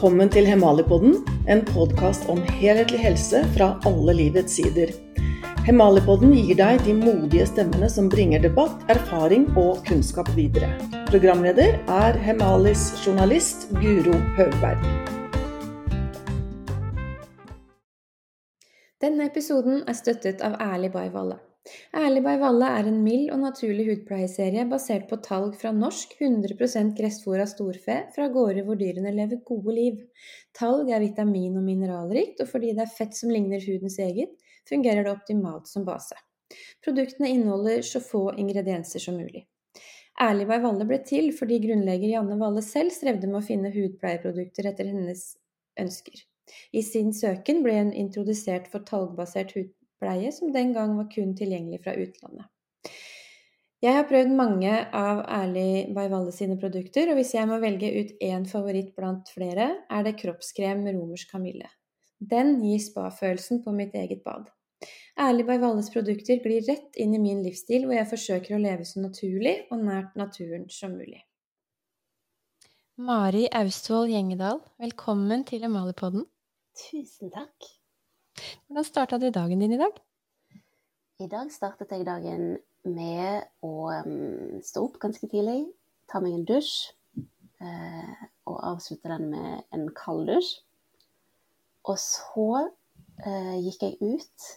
Velkommen til Hemalipodden, en podkast om helhetlig helse fra alle livets sider. Hemalipodden gir deg de modige stemmene som bringer debatt, erfaring og kunnskap videre. Programleder er Hemalis journalist Guro Høgberg. Denne episoden er støttet av Ærlig Bay Valle. Ærlig by Valle er en mild og naturlig hudpleieserie basert på talg fra norsk 100 gressfòra storfe fra gårder hvor dyrene lever gode liv. Talg er vitamin- og mineralrikt, og fordi det er fett som ligner hudens eget, fungerer det optimalt som base. Produktene inneholder så få ingredienser som mulig. Ærlig by Valle ble til fordi grunnlegger Janne Valle selv strevde med å finne hudpleieprodukter etter hennes ønsker. I sin søken ble hun introdusert for talgbasert hudpleie pleie som den gang var kun tilgjengelig fra utlandet. Jeg har prøvd mange av Erlig Baivalle sine produkter, og hvis jeg må velge ut én favoritt blant flere, er det kroppskrem med romersk kamille. Den gir spa-følelsen på mitt eget bad. Erlig Baivalles produkter glir rett inn i min livsstil, hvor jeg forsøker å leve så naturlig og nært naturen som mulig. Mari Austvold Gjengedal, velkommen til Emaliepodden. Tusen takk. Hvordan starta du dagen din i dag? I dag startet jeg dagen med å um, stå opp ganske tidlig, ta meg en dusj uh, og avslutte den med en kald dusj. Og så uh, gikk jeg ut.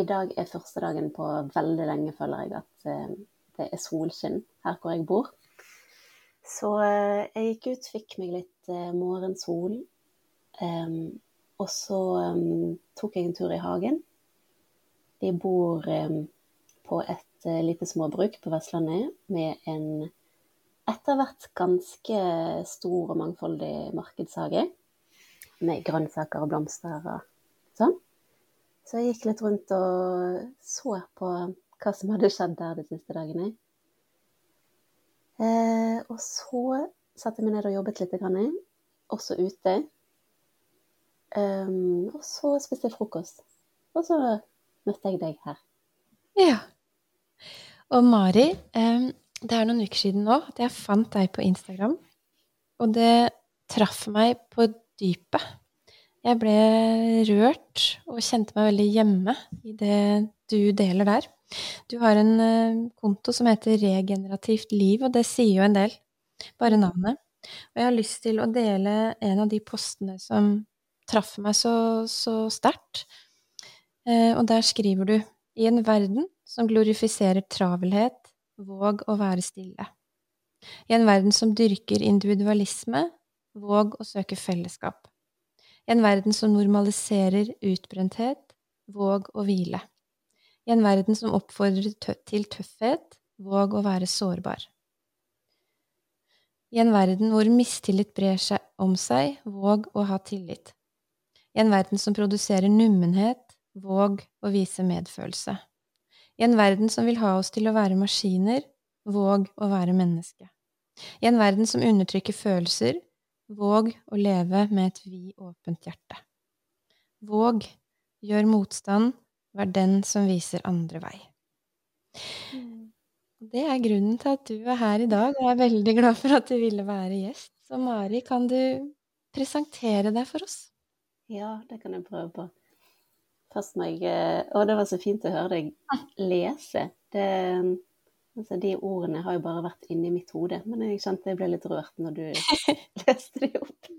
I dag er første dagen på veldig lenge, føler jeg, at uh, det er solskinn her hvor jeg bor. Så jeg gikk ut, fikk meg litt morgensol. Um, og så um, tok jeg en tur i hagen. De bor um, på et uh, lite småbruk på Vestlandet med en etter hvert ganske stor og mangfoldig markedshage. Med grønnsaker og blomster og sånn. Så jeg gikk litt rundt og så på hva som hadde skjedd der de siste dagene. Eh, og så satte jeg meg ned og jobbet litt, også ute. Um, og så spiste jeg frokost. Og så møtte jeg deg her. Ja. Og Mari, um, det er noen uker siden nå at jeg fant deg på Instagram. Og det traff meg på dypet. Jeg ble rørt og kjente meg veldig hjemme i det du deler der. Du har en uh, konto som heter Regenerativt liv, og det sier jo en del. Bare navnet. Og jeg har lyst til å dele en av de postene som traff meg så, så sterkt. Eh, og der skriver du i en verden som glorifiserer travelhet, våg å være stille. I en verden som dyrker individualisme, våg å søke fellesskap. I en verden som normaliserer utbrenthet, våg å hvile. I en verden som oppfordrer til tøffhet, våg å være sårbar. I en verden hvor mistillit brer seg om seg, våg å ha tillit. I en verden som produserer nummenhet, våg å vise medfølelse. I en verden som vil ha oss til å være maskiner, våg å være menneske. I en verden som undertrykker følelser, våg å leve med et vid åpent hjerte. Våg, gjør motstand, vær den som viser andre vei. Det er grunnen til at du er her i dag, og jeg er veldig glad for at du ville være gjest. Så Mari, kan du presentere deg for oss? Ja, det kan jeg prøve på. Først må jeg eh, Å, det var så fint å høre deg lese. Det, altså, de ordene har jo bare vært inni mitt hode, men jeg kjente jeg ble litt rørt når du leste de opp.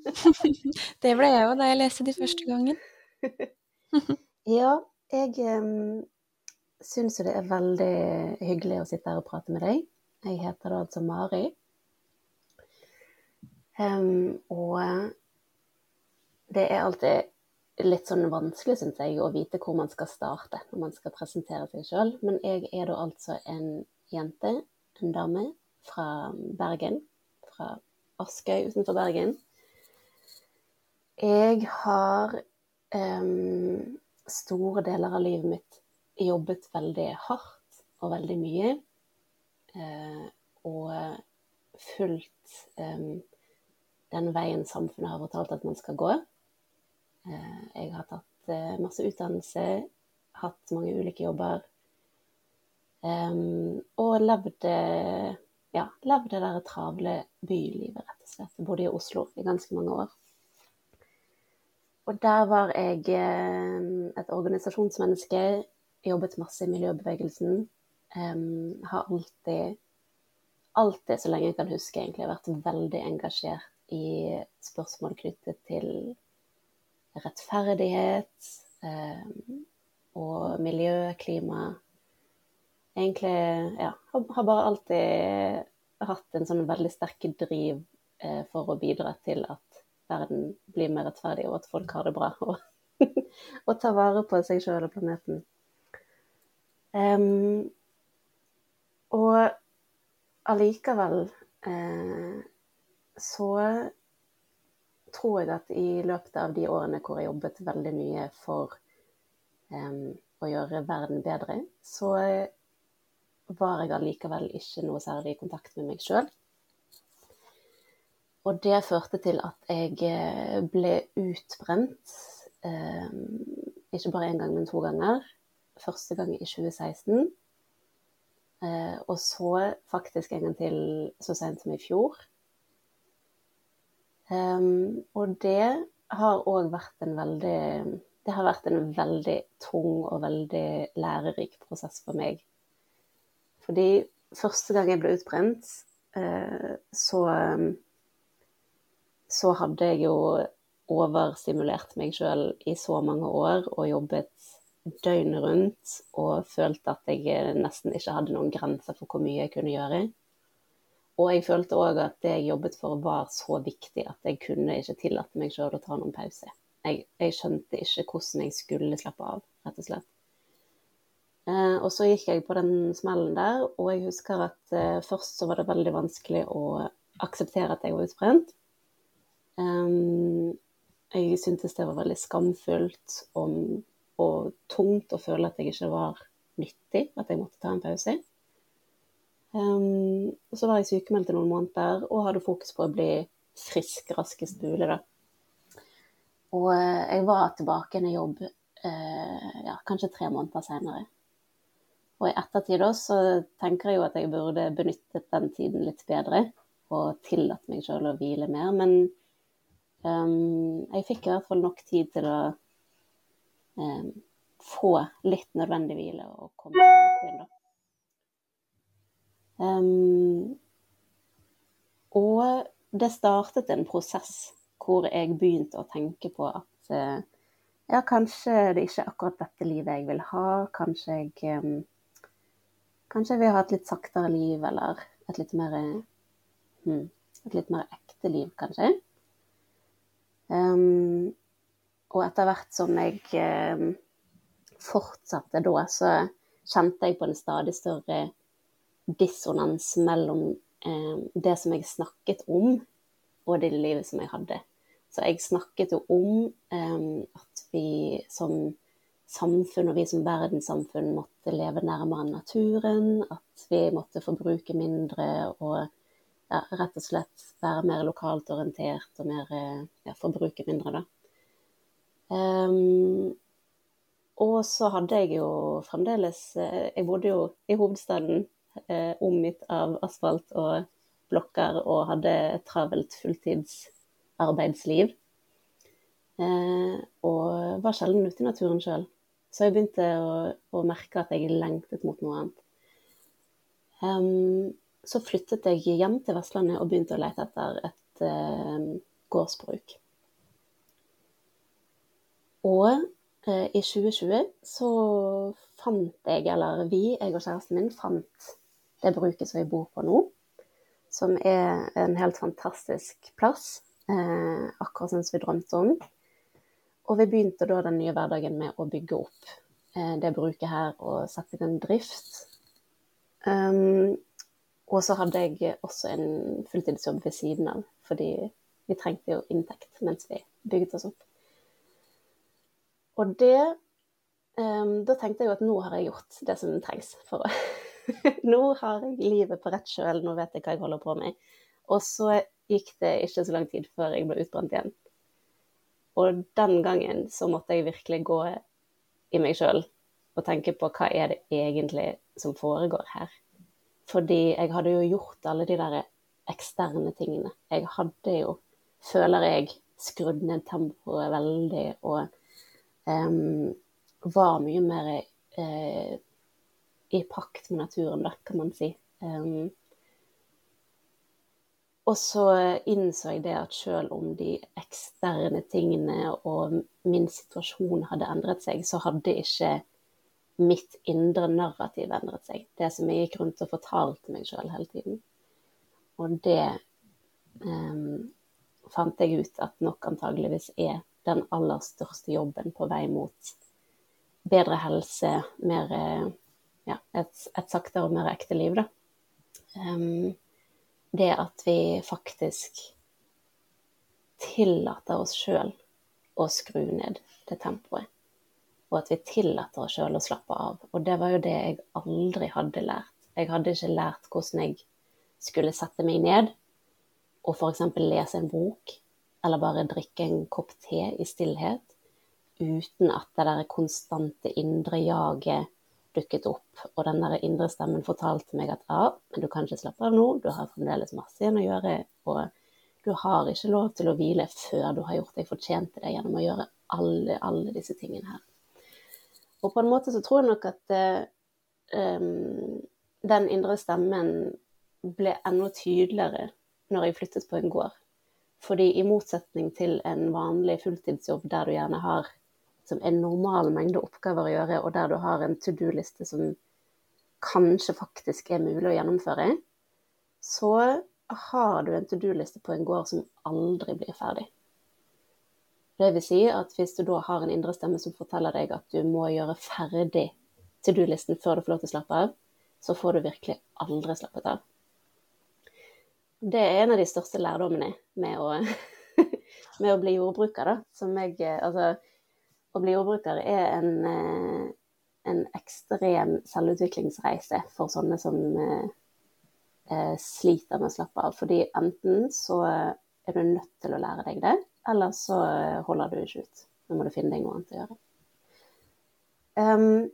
det ble jeg òg da jeg leste de første gangen. ja, jeg um, syns jo det er veldig hyggelig å sitte her og prate med deg. Jeg heter da altså Mari. Um, og det er alltid litt sånn vanskelig, syns jeg, å vite hvor man skal starte når man skal presentere seg sjøl. Men jeg er da altså en jente, en dame, fra Bergen. Fra Askøy utenfor Bergen. Jeg har um, store deler av livet mitt jobbet veldig hardt og veldig mye. Uh, og fulgt um, den veien samfunnet har fortalt at man skal gå. Eh, jeg har tatt eh, masse utdannelse, hatt mange ulike jobber. og levd, ja, levd det der travle bylivet, rett og slett. Jeg bodde i Oslo i ganske mange år. og der var jeg eh, et organisasjonsmenneske. Jobbet masse i miljøbevegelsen. Um, har alltid, alltid, så lenge jeg kan huske, egentlig vært veldig engasjert i spørsmål knyttet til rettferdighet um, og miljø, klima. Egentlig, ja, har bare alltid hatt en sånn veldig sterk driv eh, for å bidra til at verden blir mer rettferdig, og at folk har det bra. Og, og tar vare på seg sjøl og planeten. Um, og allikevel eh, så tror jeg at i løpet av de årene hvor jeg jobbet veldig mye for um, å gjøre verden bedre, så var jeg allikevel ikke noe særlig i kontakt med meg sjøl. Og det førte til at jeg eh, ble utbrent. um, ikke bare én gang, men to ganger. Første gang i 2016. uh, og så faktisk en gang til så sent som i fjor. Og det har òg vært en veldig Det har vært en veldig tung og veldig lærerik prosess for meg fordi første gang jeg ble utbrent, eh, så, så hadde jeg jo overstimulert meg sjøl i så mange år og jobbet døgnet rundt og følte at jeg nesten ikke hadde noen grenser for hvor mye jeg kunne gjøre. Og jeg følte òg at det jeg jobbet for var så viktig at jeg kunne ikke tillate meg sjøl å ta noen pause. Jeg, jeg skjønte ikke hvordan jeg skulle slappe av, rett og slett. Eh, og så gikk jeg på den smellen der, og jeg husker at eh, først så var det veldig vanskelig å akseptere at jeg var utbrent. Um, jeg syntes det var veldig skamfullt og, og, tungt å føle at jeg ikke var nyttig, at jeg måtte ta en pause. Um, så var jeg sykemeldt i noen måneder og hadde fokus på å bli frisk raskest mulig. da. Og eh, jeg var tilbake i jobb eh, ja, kanskje tre måneder senere. Og i ettertid da, så tenker jeg jo at jeg burde benyttet den tiden litt bedre og tillatt meg sjøl å hvile mer. Men um, jeg fikk i hvert fall nok tid til å um, få litt nødvendig hvile og komme tilbake igjen, da. Um, og det startet en prosess hvor jeg begynte å tenke på at uh, ja, kanskje det ikke er akkurat dette livet jeg vil ha. Kanskje jeg um, Kanskje vil ha et litt saktere liv, eller et litt mer, hmm, et litt mer ekte liv, kanskje. Um, og etter hvert som jeg um, fortsatte da, så kjente jeg på en stadig større dissonans mellom um, det som jeg snakket om, og det livet som jeg hadde. Så jeg snakket jo om at vi som samfunn og vi som verdenssamfunn måtte leve nærmere naturen, at vi måtte forbruke mindre og ja, rett og slett være mer lokalt orientert og mer ja, forbruke mindre, da. Um, og så hadde jeg jo fremdeles eh, Jeg bodde jo i hovedstaden, eh, omgitt av asfalt og blokker, og hadde et travelt fulltidsarbeidsliv. Eh, og var sjelden ute i naturen sjøl. Så jeg begynte å, å, merke at jeg lengtet mot noe annet. Um, så flyttet jeg hjem til Vestlandet og begynte å lete etter et uh, gårdsbruk. Og uh, i 2020 så fant jeg, eller vi, jeg og kjæresten min, fant det bruket som vi bor på nå. Som er en helt fantastisk plass, eh, akkurat som vi drømte om. Og vi begynte da den nye hverdagen med å bygge opp eh, det bruket her og sette i gang drift. Um, og så hadde jeg også en fulltidsjobb ved siden av, fordi vi trengte jo inntekt mens vi bygget oss opp. Og det um, Da tenkte jeg jo at nå har jeg gjort det som trengs for å Nå har jeg livet på rett kjøl, nå vet jeg hva jeg holder på med. Og så gikk det ikke så lang tid før jeg ble utbrent igjen. Og den gangen så måtte jeg virkelig gå i meg sjøl og tenke på hva er det egentlig som foregår her. Fordi jeg hadde jo gjort alle de der eksterne tingene. Jeg hadde jo, føler jeg, skrudd ned tempoet veldig og um, var mye mer uh, i pakt med naturen, da, kan man si. Um, og så innså jeg det at selv om de eksterne tingene og min situasjon hadde endret seg, så hadde ikke mitt indre narrativ endret seg. Det som jeg gikk rundt og fortalte meg sjøl hele tiden. Og det um, fant jeg ut at nok antageligvis er den aller største jobben på vei mot bedre helse, mer ja, et, et saktere og mer ekte liv, da. Um, det at vi faktisk tillater oss sjøl å skru ned det tempoet. Og at vi tillater oss sjøl å slappe av. Og det var jo det jeg aldri hadde lært. Jeg hadde ikke lært hvordan jeg skulle sette meg ned og f.eks. lese en bok, eller bare drikke en kopp te i stillhet, uten at det der konstante indre jaget dukket opp, og den der indre stemmen fortalte meg at ja, men du kan ikke slappe av nå, du har fremdeles masse igjen å gjøre, og du har ikke lov til å hvile før du har gjort deg fortjent til det gjennom å gjøre alle, alle disse tingene her. Og på en måte så tror jeg nok at um, den indre stemmen ble enda tydeligere når jeg flyttet på en gård. Fordi i motsetning til en vanlig fulltidsjobb der du gjerne har som en normal mengde oppgaver å gjøre, og der du har en to do-liste som kanskje faktisk er mulig å gjennomføre, så har du en to do-liste på en gård som aldri blir ferdig. Det vil si at hvis du da har en indre stemme som forteller deg at du må gjøre ferdig to do-listen før du får lov til å slappe av, så får du virkelig aldri slappet av. Det er en av de største lærdommene med å, med å bli jordbruker, da. Som jeg Altså, å bli jordbruker er en, eh, en ekstrem selvutviklingsreise for sånne som eh, eh, sliter med å slappe av. Fordi enten så er du nødt til å lære deg det, eller så holder du ikke ut. Nå må du finne deg noe annet å gjøre. Um,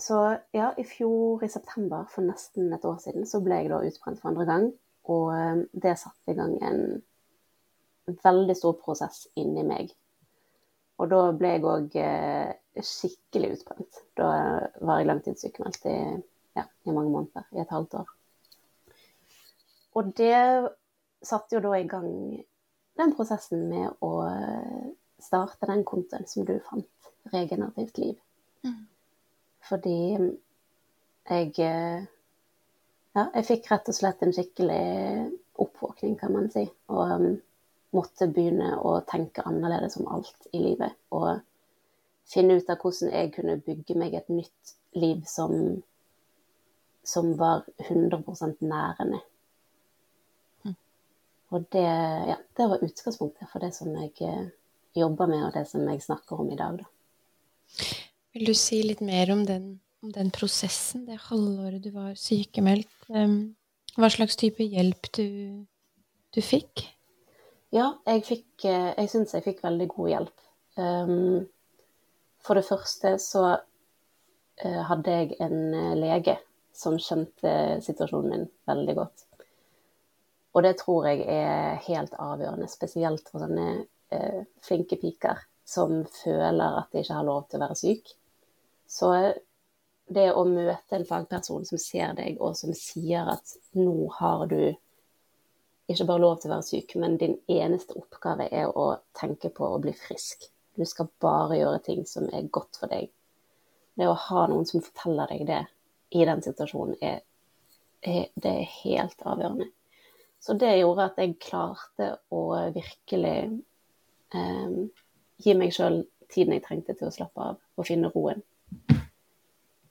så ja, i fjor i september, for nesten et år siden, så ble jeg da utbrent for andre gang. Og det satte i gang en veldig stor prosess inni meg og da ble jeg òg eh, skikkelig utbrent. Da var jeg langtidssykemeldt i, ja, i mange måneder, i et halvt år. Og det satte jo da i gang den prosessen med å starte den kontoen som du fant, Regenerativt liv. Mm. Fordi jeg eh, Ja, jeg fikk rett og slett en skikkelig oppvåkning, kan man si. Og måtte begynne å tenke annerledes om alt i livet. Og finne ut av hvordan jeg kunne bygge meg et nytt liv som, som var 100 nærende. Mm. Og det, ja, det, var utgangspunktet for det som jeg eh, jobber med, og det som jeg snakker om i dag. Da. Vil du si litt mer om den, om den prosessen, det halvåret du var sykemeldt? Hva slags type hjelp du, du fikk? Ja, jeg fikk eh, Jeg syns jeg fikk veldig god hjelp. Um, for det første så uh, hadde jeg en eh, lege som skjønte situasjonen min veldig godt. Og det tror jeg er helt avgjørende, spesielt for sånne flinke piker som føler at de ikke har lov til å være syk. Så det å møte en fagperson som ser deg, og som sier at nå har du ikke bare lov til å være syk, men din eneste oppgave er å tenke på å bli frisk. Du skal bare gjøre ting som er godt for deg. Det å ha noen som forteller deg det i den situasjonen, er, er, det er helt avgjørende. Så det gjorde at jeg klarte å virkelig eh, gi meg sjøl tiden jeg trengte til å slappe av og finne roen.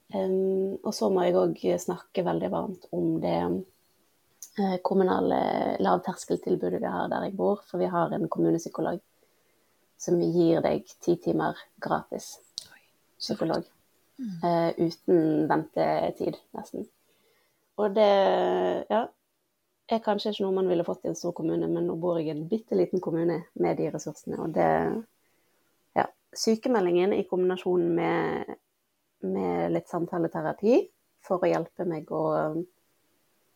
Um, og så må jeg òg snakke veldig varmt om det kommunale lavterskeltilbudet vi har der jeg bor. For vi har en kommunepsykolog som gir deg ti timer gratis psykolog. Mm. Uh, uten ventetid, nesten. Og det ja, er kanskje ikke noe man ville fått i en stor kommune, men nå bor jeg i en bitte liten kommune med de ressursene. Og det ja, sykemeldingen i kombinasjon med, med litt samtaleterapi for å hjelpe meg å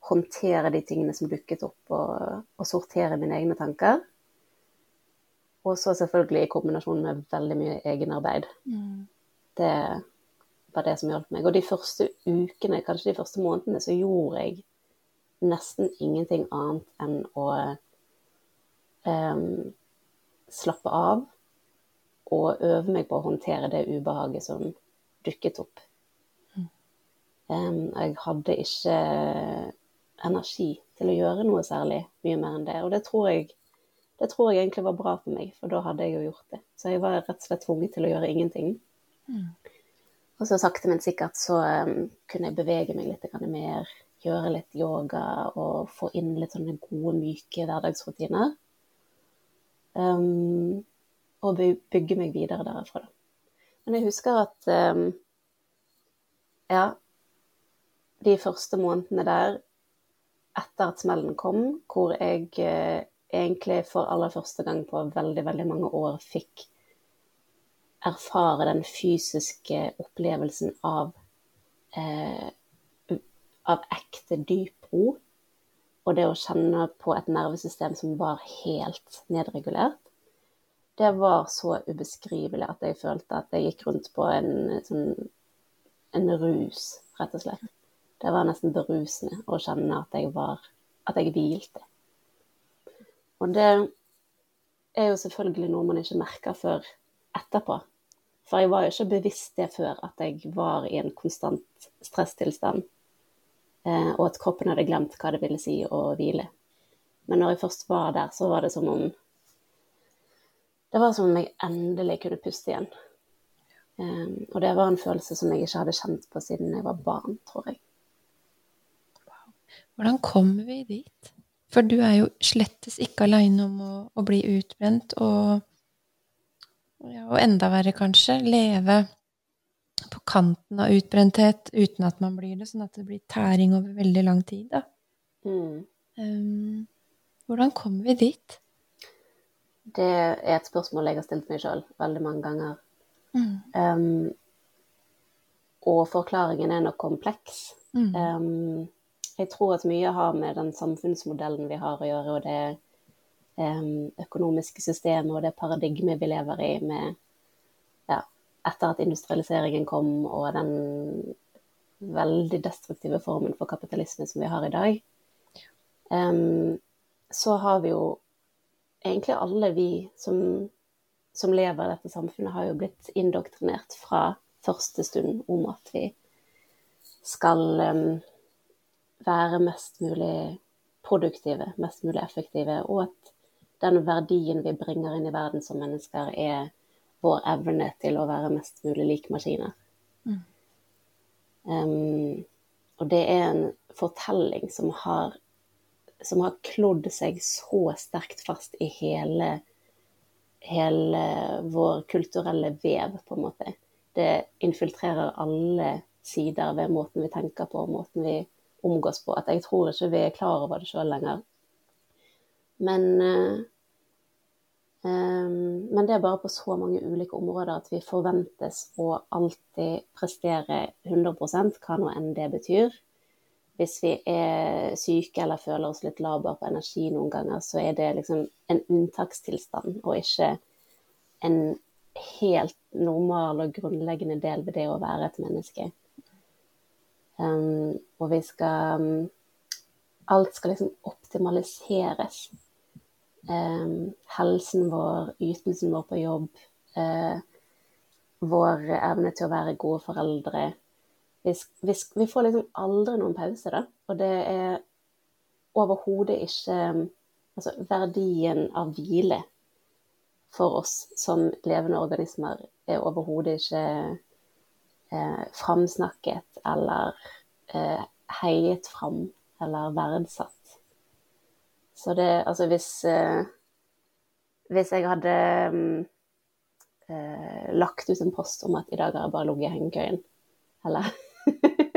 håndtere de tingene som dukket opp, og, og sortere mine egne tanker, Og så selvfølgelig i kombinasjon med veldig mye egenarbeid. Mm. Det var det som hjalp meg. Og de første ukene, kanskje de første månedene, så gjorde jeg nesten ingenting annet enn å um, slappe av og øve meg på å håndtere det ubehaget som dukket opp. Um, jeg hadde ikke energi til å gjøre noe særlig mye mer enn det. Og det tror, jeg, det tror jeg egentlig var bra for meg, for da hadde jeg jo gjort det. Så jeg var rett og slett tvunget til å gjøre ingenting. Mm. Og så sakte, men sikkert så um, kunne jeg bevege meg litt mer, gjøre litt yoga og få inn litt sånne gode, myke hverdagsrutiner. Um, og bygge meg videre derfra. Men jeg husker at um, ja, de første månedene der, etter at smellen kom, hvor jeg eh, egentlig for aller første gang på veldig, veldig mange år fikk erfare den fysiske opplevelsen av, eh, av ekte dyp ro. Og det å kjenne på et nervesystem som var helt nedregulert. Det var så ubeskrivelig at jeg følte at jeg gikk rundt på en, sånn, en rus, rett og slett. Det var nesten berusende å kjenne at jeg var At jeg hvilte. Og det er jo selvfølgelig noe man ikke merker før etterpå. For jeg var jo ikke bevisst det før, at jeg var i en konstant stresstilstand. Eh, og at kroppen hadde glemt hva det ville si å hvile. Men når jeg først var der, så var det som om Det var som om jeg endelig kunne puste igjen. Um, og det var en følelse som jeg ikke hadde kjent på siden jeg var barn, tror jeg. Hvordan kommer vi dit? For du er jo slettes ikke aleine om å, å, bli utbrent, og ja, og enda verre, kanskje, leve på kanten av utbrenthet uten at man blir det, sånn at det blir tæring over veldig lang tid. Da. Mm. Um, hvordan kommer vi dit? Det er et spørsmål jeg har stilt meg sjøl veldig mange ganger. Mm. Um, og forklaringen er nok kompleks. Mm. Um, jeg tror at mye har med den samfunnsmodellen vi har å gjøre, og det økonomiske systemet og det paradigmet vi lever i med ja, etter at industrialiseringen kom og den veldig destruktive formen for kapitalisme som vi har i dag, um, så har vi jo egentlig alle vi som, som, lever i dette samfunnet, har jo blitt indoktrinert fra første stund om at vi skal um, være mest mulig produktive, mest mulig effektive, og at den verdien vi bringer inn i verden som mennesker, er vår evne til å være mest mulig lik maskiner. Mm. Um, og det er en fortelling som har, som har klodd seg så sterkt fast i hele, hele vår kulturelle vev, på en måte. Det infiltrerer alle sider ved måten vi tenker på, måten vi omgås på, at jeg tror ikke vi er klar over det sjøl lenger. Men uh, Um, men det er bare på så mange ulike områder at vi forventes å alltid prestere 100 hva nå enn det betyr. Hvis vi er syke eller føler oss litt laber på energi noen ganger, så er det liksom en unntakstilstand og ikke en helt normal og grunnleggende del ved det å være et menneske. Um, og vi skal Alt skal liksom optimaliseres Um, helsen vår, ytelsen vår på jobb, uh, vår evne til å være gode foreldre. Vi, vi, vi, får liksom aldri noen pause, da. Og det er overhodet ikke Altså verdien av hvile for oss som levende organismer er overhodet ikke eh, framsnakket eller eh, heiet fram eller verdsatt. Så det Altså hvis eh, Hvis jeg hadde mm, eh, lagt ut en post om at i dag har jeg bare ligget i hengekøyen, eller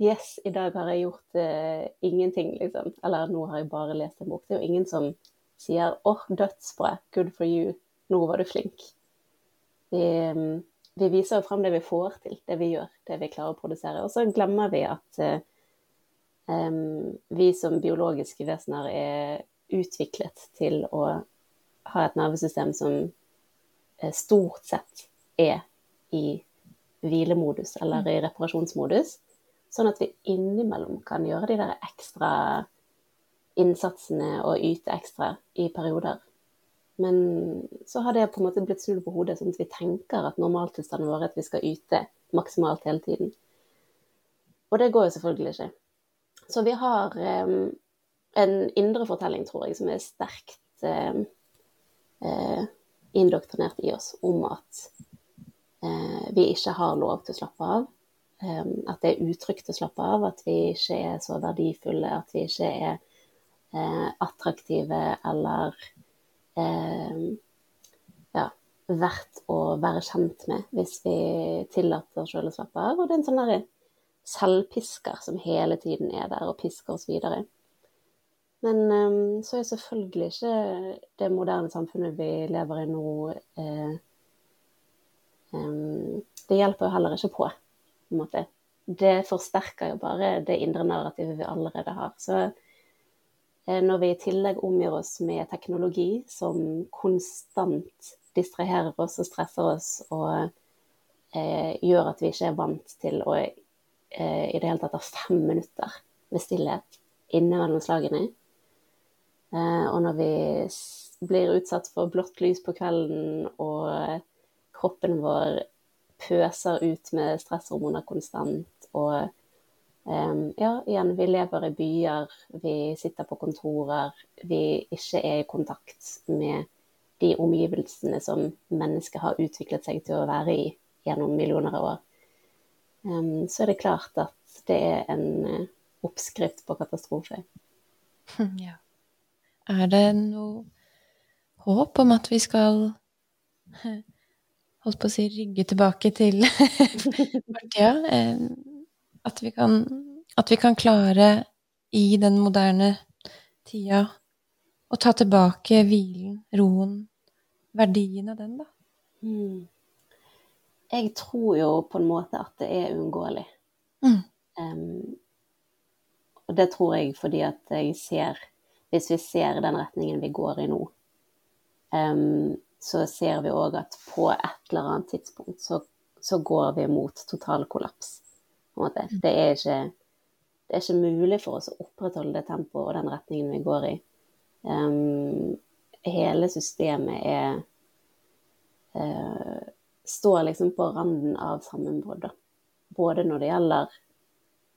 Yes, i dag har jeg gjort eh, ingenting, liksom. Eller nå har jeg bare lest en bok. Det er jo ingen som sier åh, oh, dødsbra, good for you, nå var du flink'. Vi, mm, vi viser jo frem det vi får til, det vi gjør, det vi klarer å produsere. Og så glemmer vi at eh, vi som biologiske vesener er utviklet til å ha et nervesystem som eh, stort sett er i hvilemodus eller i reparasjonsmodus, sånn at vi innimellom kan gjøre de der ekstra innsatsene og yte ekstra i perioder. Men så har det på en måte blitt snudd på hodet, sånn at vi tenker at normaltilstanden vår er at vi skal yte maksimalt hele tiden. Og det går jo selvfølgelig ikke. Så vi har um, en indre fortelling, tror jeg, som er sterkt um, uh, indoktrinert i oss om at uh, vi ikke har lov til å slappe av. At det er utrygt å slappe av, at vi ikke er så verdifulle, at vi ikke er uh, attraktive eller ja, verdt å være kjent med hvis vi tillater oss selv å slappe av. Og det er en sånn derre selvpisker som hele tiden er der og pisker oss videre. Men um, så er selvfølgelig ikke det moderne samfunnet vi lever i nå eh, um, Det hjelper jo heller ikke på, på en måte. Det forsterker jo bare det indre narrativet vi allerede har. Så eh, når vi i tillegg omgir oss med teknologi som konstant distraherer oss og stresser oss og eh, gjør at vi ikke er vant til å eh, i det hele tatt ha fem minutter med stillhet inne mellom slagene. Eh, og når vi blir utsatt for blått lys på kvelden, og kroppen vår pøser ut med stresshormoner konstant, og eh, ja, igjen, vi lever i byer, vi sitter på kontorer, vi ikke er i kontakt med de omgivelsene som mennesket har utviklet seg til å være i gjennom millioner av år så er det klart at det er en eh, oppskrift på katastrofe. Ja. Er det noe håp om at vi skal holdt på å si rygge tilbake til fortida? At, vi kan, at vi kan klare i den moderne tida å ta tilbake hvilen, roen, verdien av den, da? Mm jeg tror jo på en måte at det er uunngåelig. Mm. Um, og det tror jeg fordi at jeg ser Hvis vi ser den retningen vi går i nå, um, så ser vi òg at på et eller annet tidspunkt så, så går vi mot total kollaps. Mm. Det, er ikke, det er ikke mulig for oss å opprettholde det tempoet og den retningen vi går i. Um, hele systemet er uh, står liksom på randen av sammenbrudd. Både når det gjelder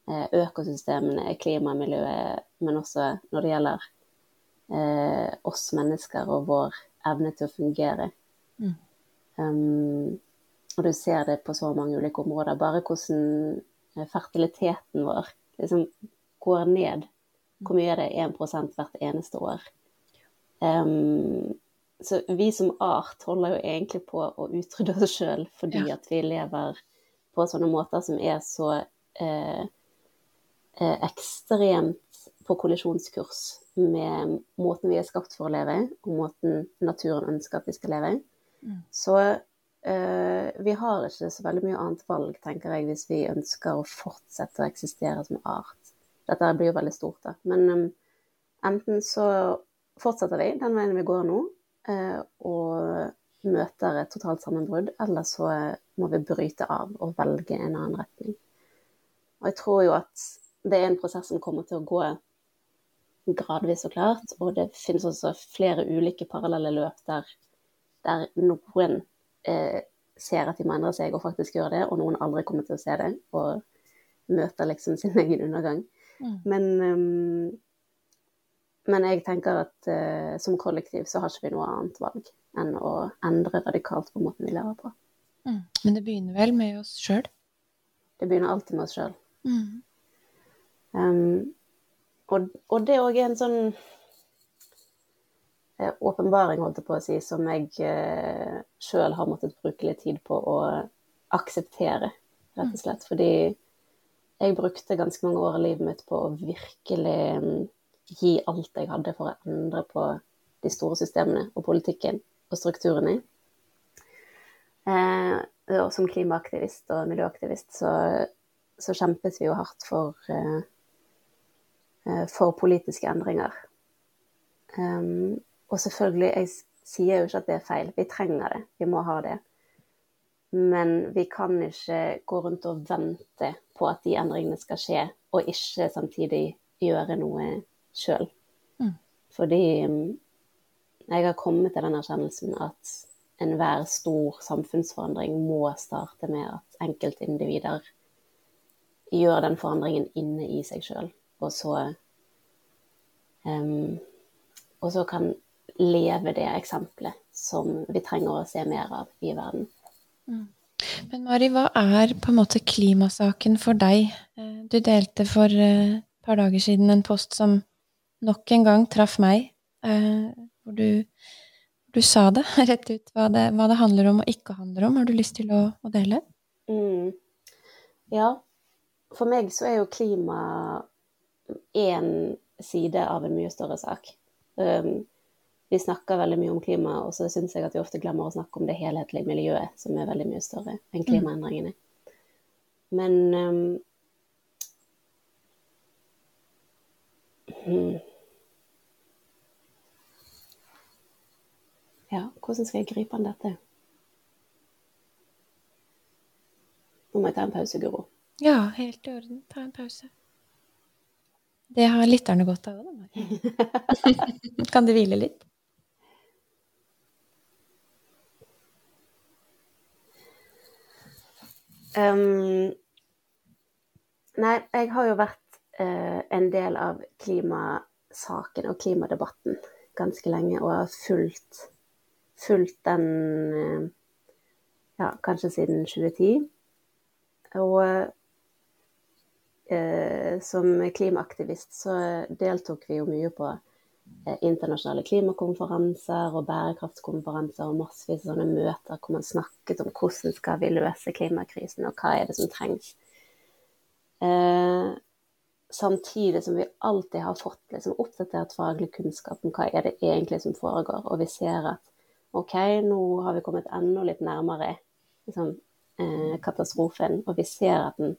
uh, økosystemene, klimamiljøet, men også når det gjelder uh, oss mennesker og vår evne til å fungere. Mm. Um, og du ser det på så mange ulike områder. Bare hvordan fertiliteten vår liksom går ned. Hvor mye er det? 1 hvert eneste år. Um, så vi som art holder jo egentlig på å utrydde oss sjøl fordi ja. at vi lever på sånne måter som er så eh, eh, ekstremt på kollisjonskurs med måten vi er skapt for å leve, og måten naturen ønsker at vi skal leve. Mm. Så eh, vi har ikke så veldig mye annet valg, tenker jeg, hvis vi ønsker å fortsette å eksistere som art. Dette blir jo veldig stort, da. Men um, enten så fortsetter vi den veien vi går nå, Eh, og møter et totalt sammenbrudd, eller så må vi bryte av og velge en annen retning. Og jeg tror jo at det er en prosess som kommer til å gå gradvis og klart, og det finnes også flere ulike parallelle løp der, der noen eh, ser at de må endre seg og faktisk gjør det, og noen aldri kommer til å se det og møter liksom sin egen undergang. Mm. Men um, men jeg tenker at uh, som kollektiv så har ikke vi noe annet valg enn å endre radikalt på måten vi lever på. Mm. Men det begynner vel med oss sjøl? Det begynner alltid med oss sjøl. Mm. Um, og, og, det òg er en sånn åpenbaring, holdt jeg på å si, som jeg eh, sjøl har måttet bruke litt tid på å akseptere, rett og slett. Fordi jeg brukte ganske mange år av livet mitt på å virkelig um, gi alt jeg hadde for å endre på de store systemene og politikken og strukturene. Eh, og som klimaaktivist og miljøaktivist så, så kjempet vi jo hardt for, eh, eh, for politiske endringer. Um, og selvfølgelig, jeg sier jo ikke at det er feil. Vi trenger det. Vi må ha det. Men vi kan ikke gå rundt og vente på at de endringene skal skje, og ikke samtidig gjøre noe sjøl. Mm. Fordi mm, jeg har kommet til den erkjennelsen at enhver stor samfunnsforandring må starte med at enkeltindivider gjør den forandringen inne i seg sjøl, og så um, Og så kan leve det eksempelet som vi trenger å se mer av i verden. Mm. Men Mari, hva er på en måte klimasaken for deg? Eh, du delte for eh, et par dager siden en post som nok en gang traff meg, eh, hvor du, du sa det rett ut, hva det, hva det, handler om og ikke handler om. Har du lyst til å, å dele? Mm. Ja, for meg så er jo klima én side av en mye større sak. Um, vi snakker veldig mye om klima, og så syns jeg at vi ofte glemmer å snakke om det helhetlige miljøet, som er veldig mye større enn mm. klimaendringene. Men um, hmm. Ja, hvordan skal jeg gripe an dette? Nå må jeg ta en pause, Guro. Ja, helt i orden. Ta en pause. Det har lytterne godt av òg, da. kan de hvile litt? Um, nei, jeg har jo vært uh, en del av klimasaken og klimadebatten ganske lenge, og har fulgt, fulgt den uh, ja, kanskje siden 2010. Og uh, som klimaaktivist så deltok vi jo mye på internasjonale klimakonferanser og bærekraftskonferanser og massevis av sånne møter hvor man snakket om hvordan skal vi løse klimakrisen, og hva er det som trengs. Eh, samtidig som vi alltid har fått liksom, oppdatert faglig kunnskap om hva er det egentlig som foregår, og vi ser at OK, nå har vi kommet enda litt nærmere liksom, eh, katastrofen, og vi ser at den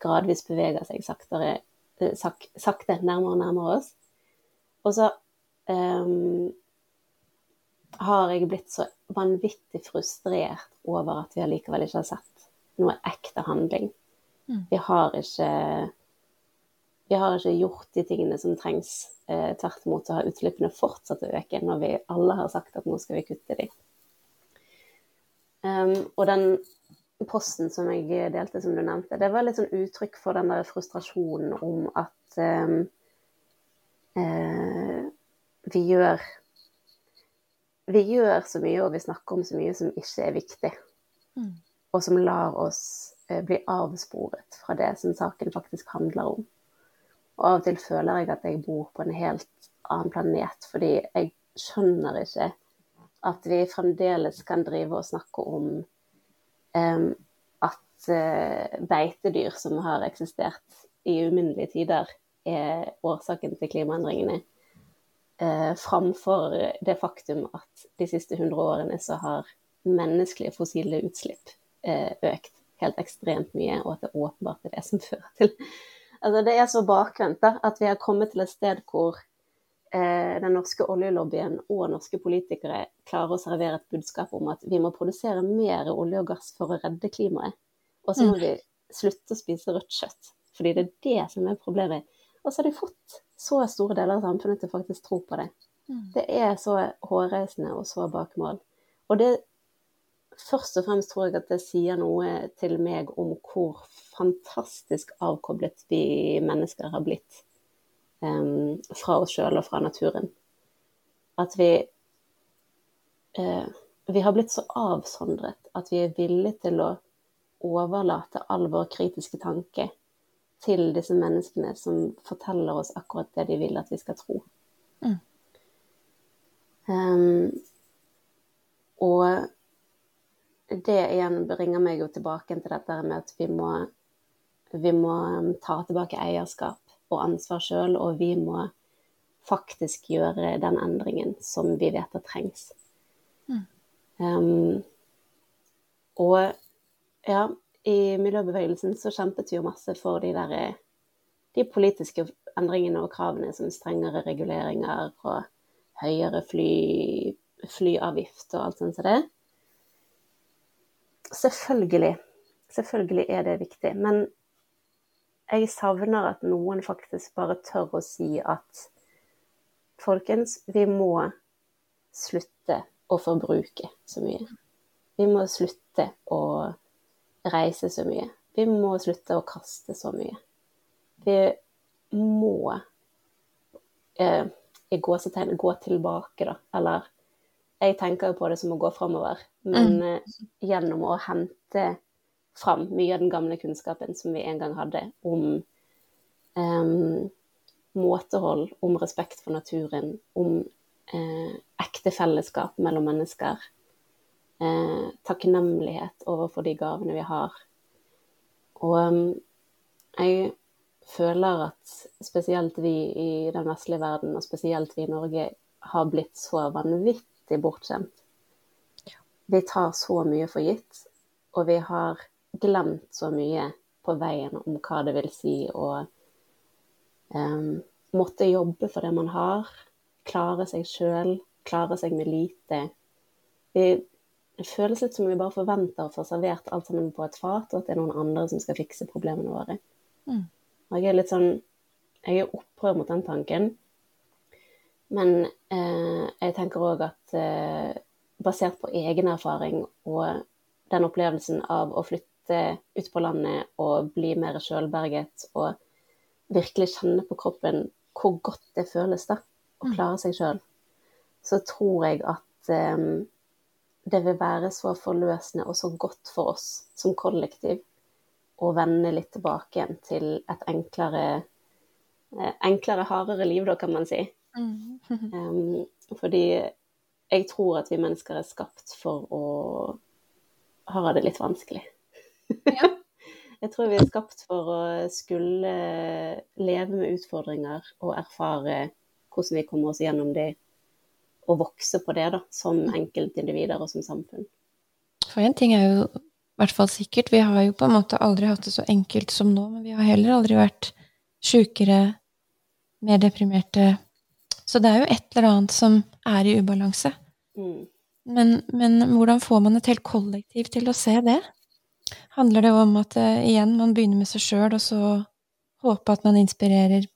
gradvis beveger seg saktere, eh, sak, sakte nærmere og nærmere oss. Og så um, har jeg blitt så vanvittig frustrert over at vi allikevel ikke har sett noe ekte handling. Mm. Vi har ikke vi har ikke gjort de tingene som trengs. Eh, tvert imot så har utslippene fortsatt å øke når vi alle har sagt at nå skal vi kutte de. Um, og den posten som jeg delte, som du nevnte, det var litt sånn uttrykk for den der frustrasjonen om at eh, vi gjør Vi gjør så mye, og vi snakker om så mye som ikke er viktig. Mm. Og som lar oss eh, bli avsporet fra det som saken faktisk handler om. Og av og til føler jeg at jeg bor på en helt annen planet, fordi jeg skjønner ikke at vi fremdeles kan drive og snakke om um, at uh, beitedyr som har eksistert i uminnelige tider, er årsaken til klimaendringene. eh, framfor det faktum at de siste 100 årene så har menneskelige fossile utslipp eh, økt helt ekstremt mye, og at det åpenbart er det som fører til Altså, det er så bakvendt at vi har kommet til et sted hvor Eh, den norske oljelobbyen og norske politikere klarer å servere et budskap om at vi må produsere mer olje og gass for å redde klimaet. Og så må mm. vi slutte å spise rødt kjøtt, fordi det er det som er problemet. Og så har de fått så store deler av samfunnet til faktisk tro på det. Mm. Det er så hårreisende og så bakmål. Og det først og fremst tror jeg at det sier noe til meg om hvor fantastisk avkoblet vi mennesker har blitt um, fra oss sjøl og fra naturen. At vi uh, Vi har blitt så avsondret at vi er villige til å overlate all vår kritiske tanke til disse menneskene som forteller oss akkurat det de vil at vi skal tro. Mm. Um, og det igjen bringer meg jo tilbake til dette med at vi må, vi må ta tilbake eierskap og ansvar sjøl, og vi må faktisk gjøre den endringen som vi vet at trengs. Mm. Um, og ja, i miljøbevegelsen så kjempet vi jo masse for de der de politiske endringene og kravene som strengere reguleringer og høyere fly, flyavgift og alt sånt som det. Selvfølgelig. Selvfølgelig er det viktig. Men jeg savner at noen faktisk bare tør å si at folkens, vi må slutte å forbruke så mye. Vi må slutte å reise så mye. Vi må slutte å kaste så mye. Vi må eh, i gåsetegn gå tilbake, da. Eller jeg tenker jo på det som å gå framover, men mm. eh, gjennom å hente fram mye av den gamle kunnskapen som vi en gang hadde om eh, måtehold, om respekt for naturen, om eh, ekte fellesskap mellom mennesker. Eh, takknemlighet overfor de gavene vi har. Og um, jeg føler at spesielt vi i den vestlige verden, og spesielt vi i Norge, har blitt så vanvittig bortskjemt. Vi tar så mye for gitt, og vi har glemt så mye på veien om hva det vil si å um, måtte jobbe for det man har, klare seg sjøl, klare seg med lite. Vi, det føles litt som om vi bare forventer å få servert alt sammen på et fat, og at det er noen andre som skal fikse problemene våre. Mm. Og jeg er litt sånn Jeg er opprør mot den tanken. Men eh, jeg tenker òg at eh, basert på egen erfaring og den opplevelsen av å flytte ut på landet og bli mer sjølberget og virkelig kjenne på kroppen hvor godt det føles da, å mm. klare seg sjøl, så tror jeg at eh, det vil være så forløsende og så godt for oss som kollektiv å vende litt tilbake igjen til et enklere, eh, enklere hardere liv, da, kan man si. Mm. um, fordi jeg tror at vi mennesker er skapt for å ha det litt vanskelig. Ja. jeg tror vi er skapt for å skulle leve med utfordringer og erfare hvordan vi kommer oss gjennom det, og vokse på det da, som enkeltindivider og som samfunn. For en ting er jo hvert fall sikkert. Vi har jo på en måte aldri hatt det så enkelt som nå, men vi har heller aldri vært sjukere, mer deprimerte. Så det er jo et eller annet som er i ubalanse. Mm. Men, men, hvordan får man et helt kollektiv til å se det? Handler det om at uh, igjen, man begynner med seg sjøl, og så håpe at man inspirerer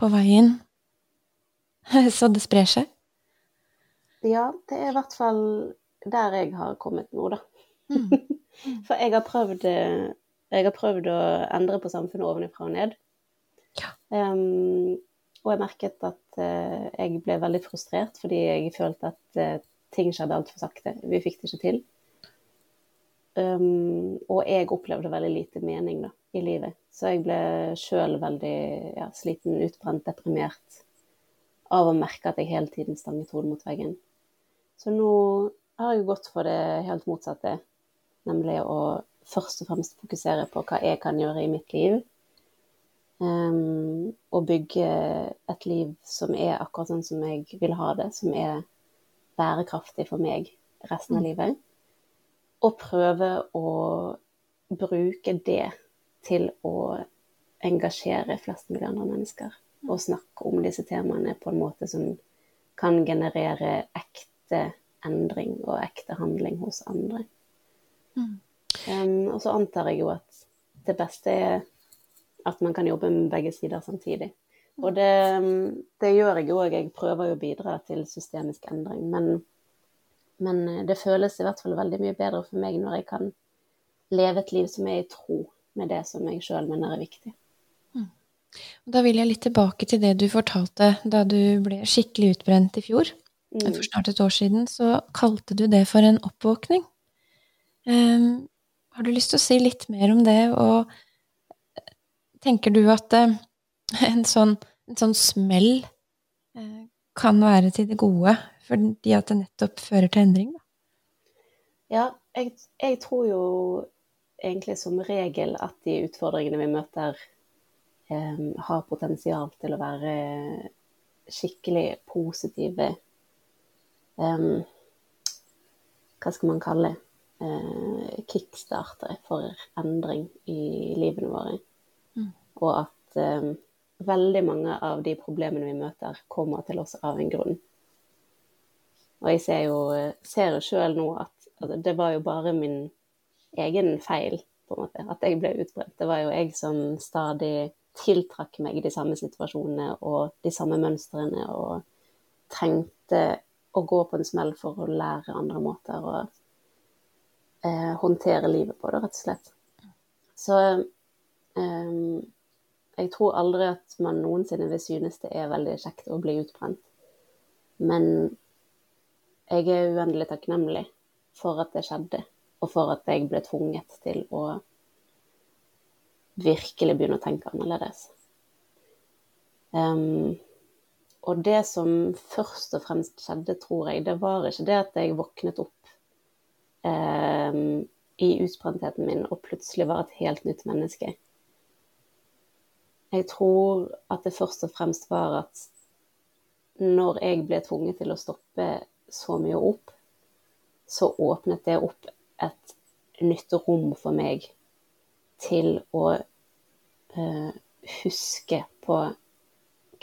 på veien, så det sprer seg? Ja, det er i hvert fall der jeg har kommet nå, da. Mm. For jeg har, prøvd, jeg har prøvd å endre på samfunnet ovenfra og ned. Ja. Um, og jeg merket at uh, jeg ble veldig frustrert fordi jeg følte at uh, ting skjedde altfor sakte. Vi fikk det ikke til. Um, og jeg opplevde veldig lite mening da, i livet. Så jeg ble sjøl veldig ja, sliten, utbrent, deprimert av å merke at jeg hele tiden stanget hodet mot veggen. Så nå har jeg gått for det helt motsatte nemlig å først og fremst fokusere på hva jeg kan gjøre i mitt liv. Um, og bygge et liv som er akkurat sånn som jeg vil ha det, som er bærekraftig for meg resten av mm. livet. Og prøve å bruke det til å engasjere flest mulig andre mennesker. Og snakke om disse temaene på en måte som kan generere ekte endring og ekte handling hos andre. Mm. Um, og så antar jeg jo at det beste er at man kan jobbe med begge sider samtidig. Mm. Og det, det gjør jeg òg. Jeg prøver jo å bidra til systemisk endring. Men, men, det føles i hvert fall veldig mye bedre for meg når jeg kan leve et liv som er i tro med det som jeg sjøl mener er viktig. Mm. Da vil jeg litt tilbake til det du fortalte da du ble skikkelig utbrent i fjor. Mm. For snart et år siden så kalte du det for en oppvåkning. Um, har du lyst til å si litt mer om det, og tenker du at uh, en, sånn, en, sånn, smell uh, kan være til det gode, fordi at det nettopp fører til endring? Da? Ja, jeg, jeg, tror jo egentlig som regel at de utfordringene vi møter, eh, har potensial til å være skikkelig positive um, Hva skal man kalle det? Uh, kickstartere for endring i livene våre. Mm. Og at um, veldig mange av de problemene vi møter, kommer til oss av en grunn. Og jeg ser jo, ser jo sjøl nå at, at det var jo bare min egen feil, på en måte, at jeg ble utbrent. Det var jo jeg som stadig tiltrakk meg de samme situasjonene og de samme mønstrene og trengte å gå på en smell for å lære andre måter å eh, håndtere livet på, det, rett og slett. Så eh, jeg tror aldri at man noensinne vil synes det er veldig kjekt å bli utbrent. Men jeg er uendelig takknemlig for at det skjedde, og for at jeg ble tvunget til å virkelig begynne å tenke annerledes. Um, og det som først og fremst skjedde, tror jeg, det var ikke det at jeg våknet opp eh, i utbrentheten min og plutselig var et helt nytt menneske. Jeg tror at det først og fremst var at når jeg ble tvunget til å stoppe så mye opp, så åpnet det opp et nytt rom for meg til å eh, huske på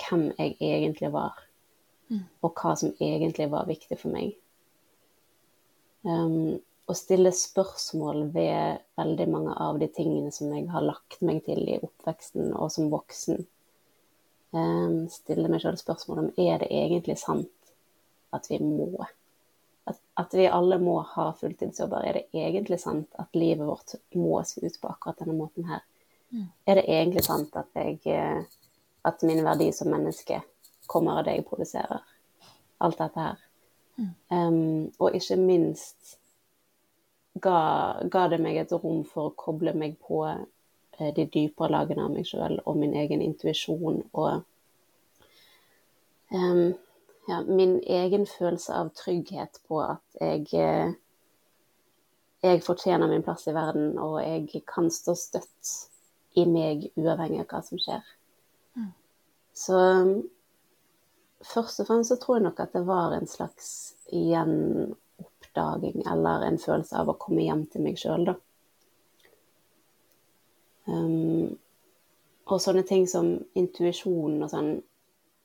hvem jeg egentlig var, mm. og hva som egentlig var viktig for meg. Um, å stille spørsmål ved veldig mange av de tingene som jeg har lagt meg til i oppveksten og som voksen. Um, stille meg sjøl spørsmål om er det egentlig sant at vi må at, at vi alle må ha fulltidsjobber. Er det egentlig sant at livet vårt må se ut på akkurat denne måten her? Mm. Er det egentlig sant at, jeg, eh, at min verdi som menneske kommer av det jeg produserer? Alt dette her. Mm. Um, og ikke minst ga, ga, det meg et rom for å koble meg på uh, de dypere lagene av meg sjøl og min egen intuisjon og um, ja, min egen følelse av trygghet på at jeg, eh, jeg fortjener min plass i verden, og jeg kan stå støtt i meg uavhengig av hva som skjer. Så først og fremst så tror jeg nok at det var en slags gjenoppdaging, eller en følelse av å komme hjem til meg sjøl, da. Um, og sånne ting som intuisjon og sånn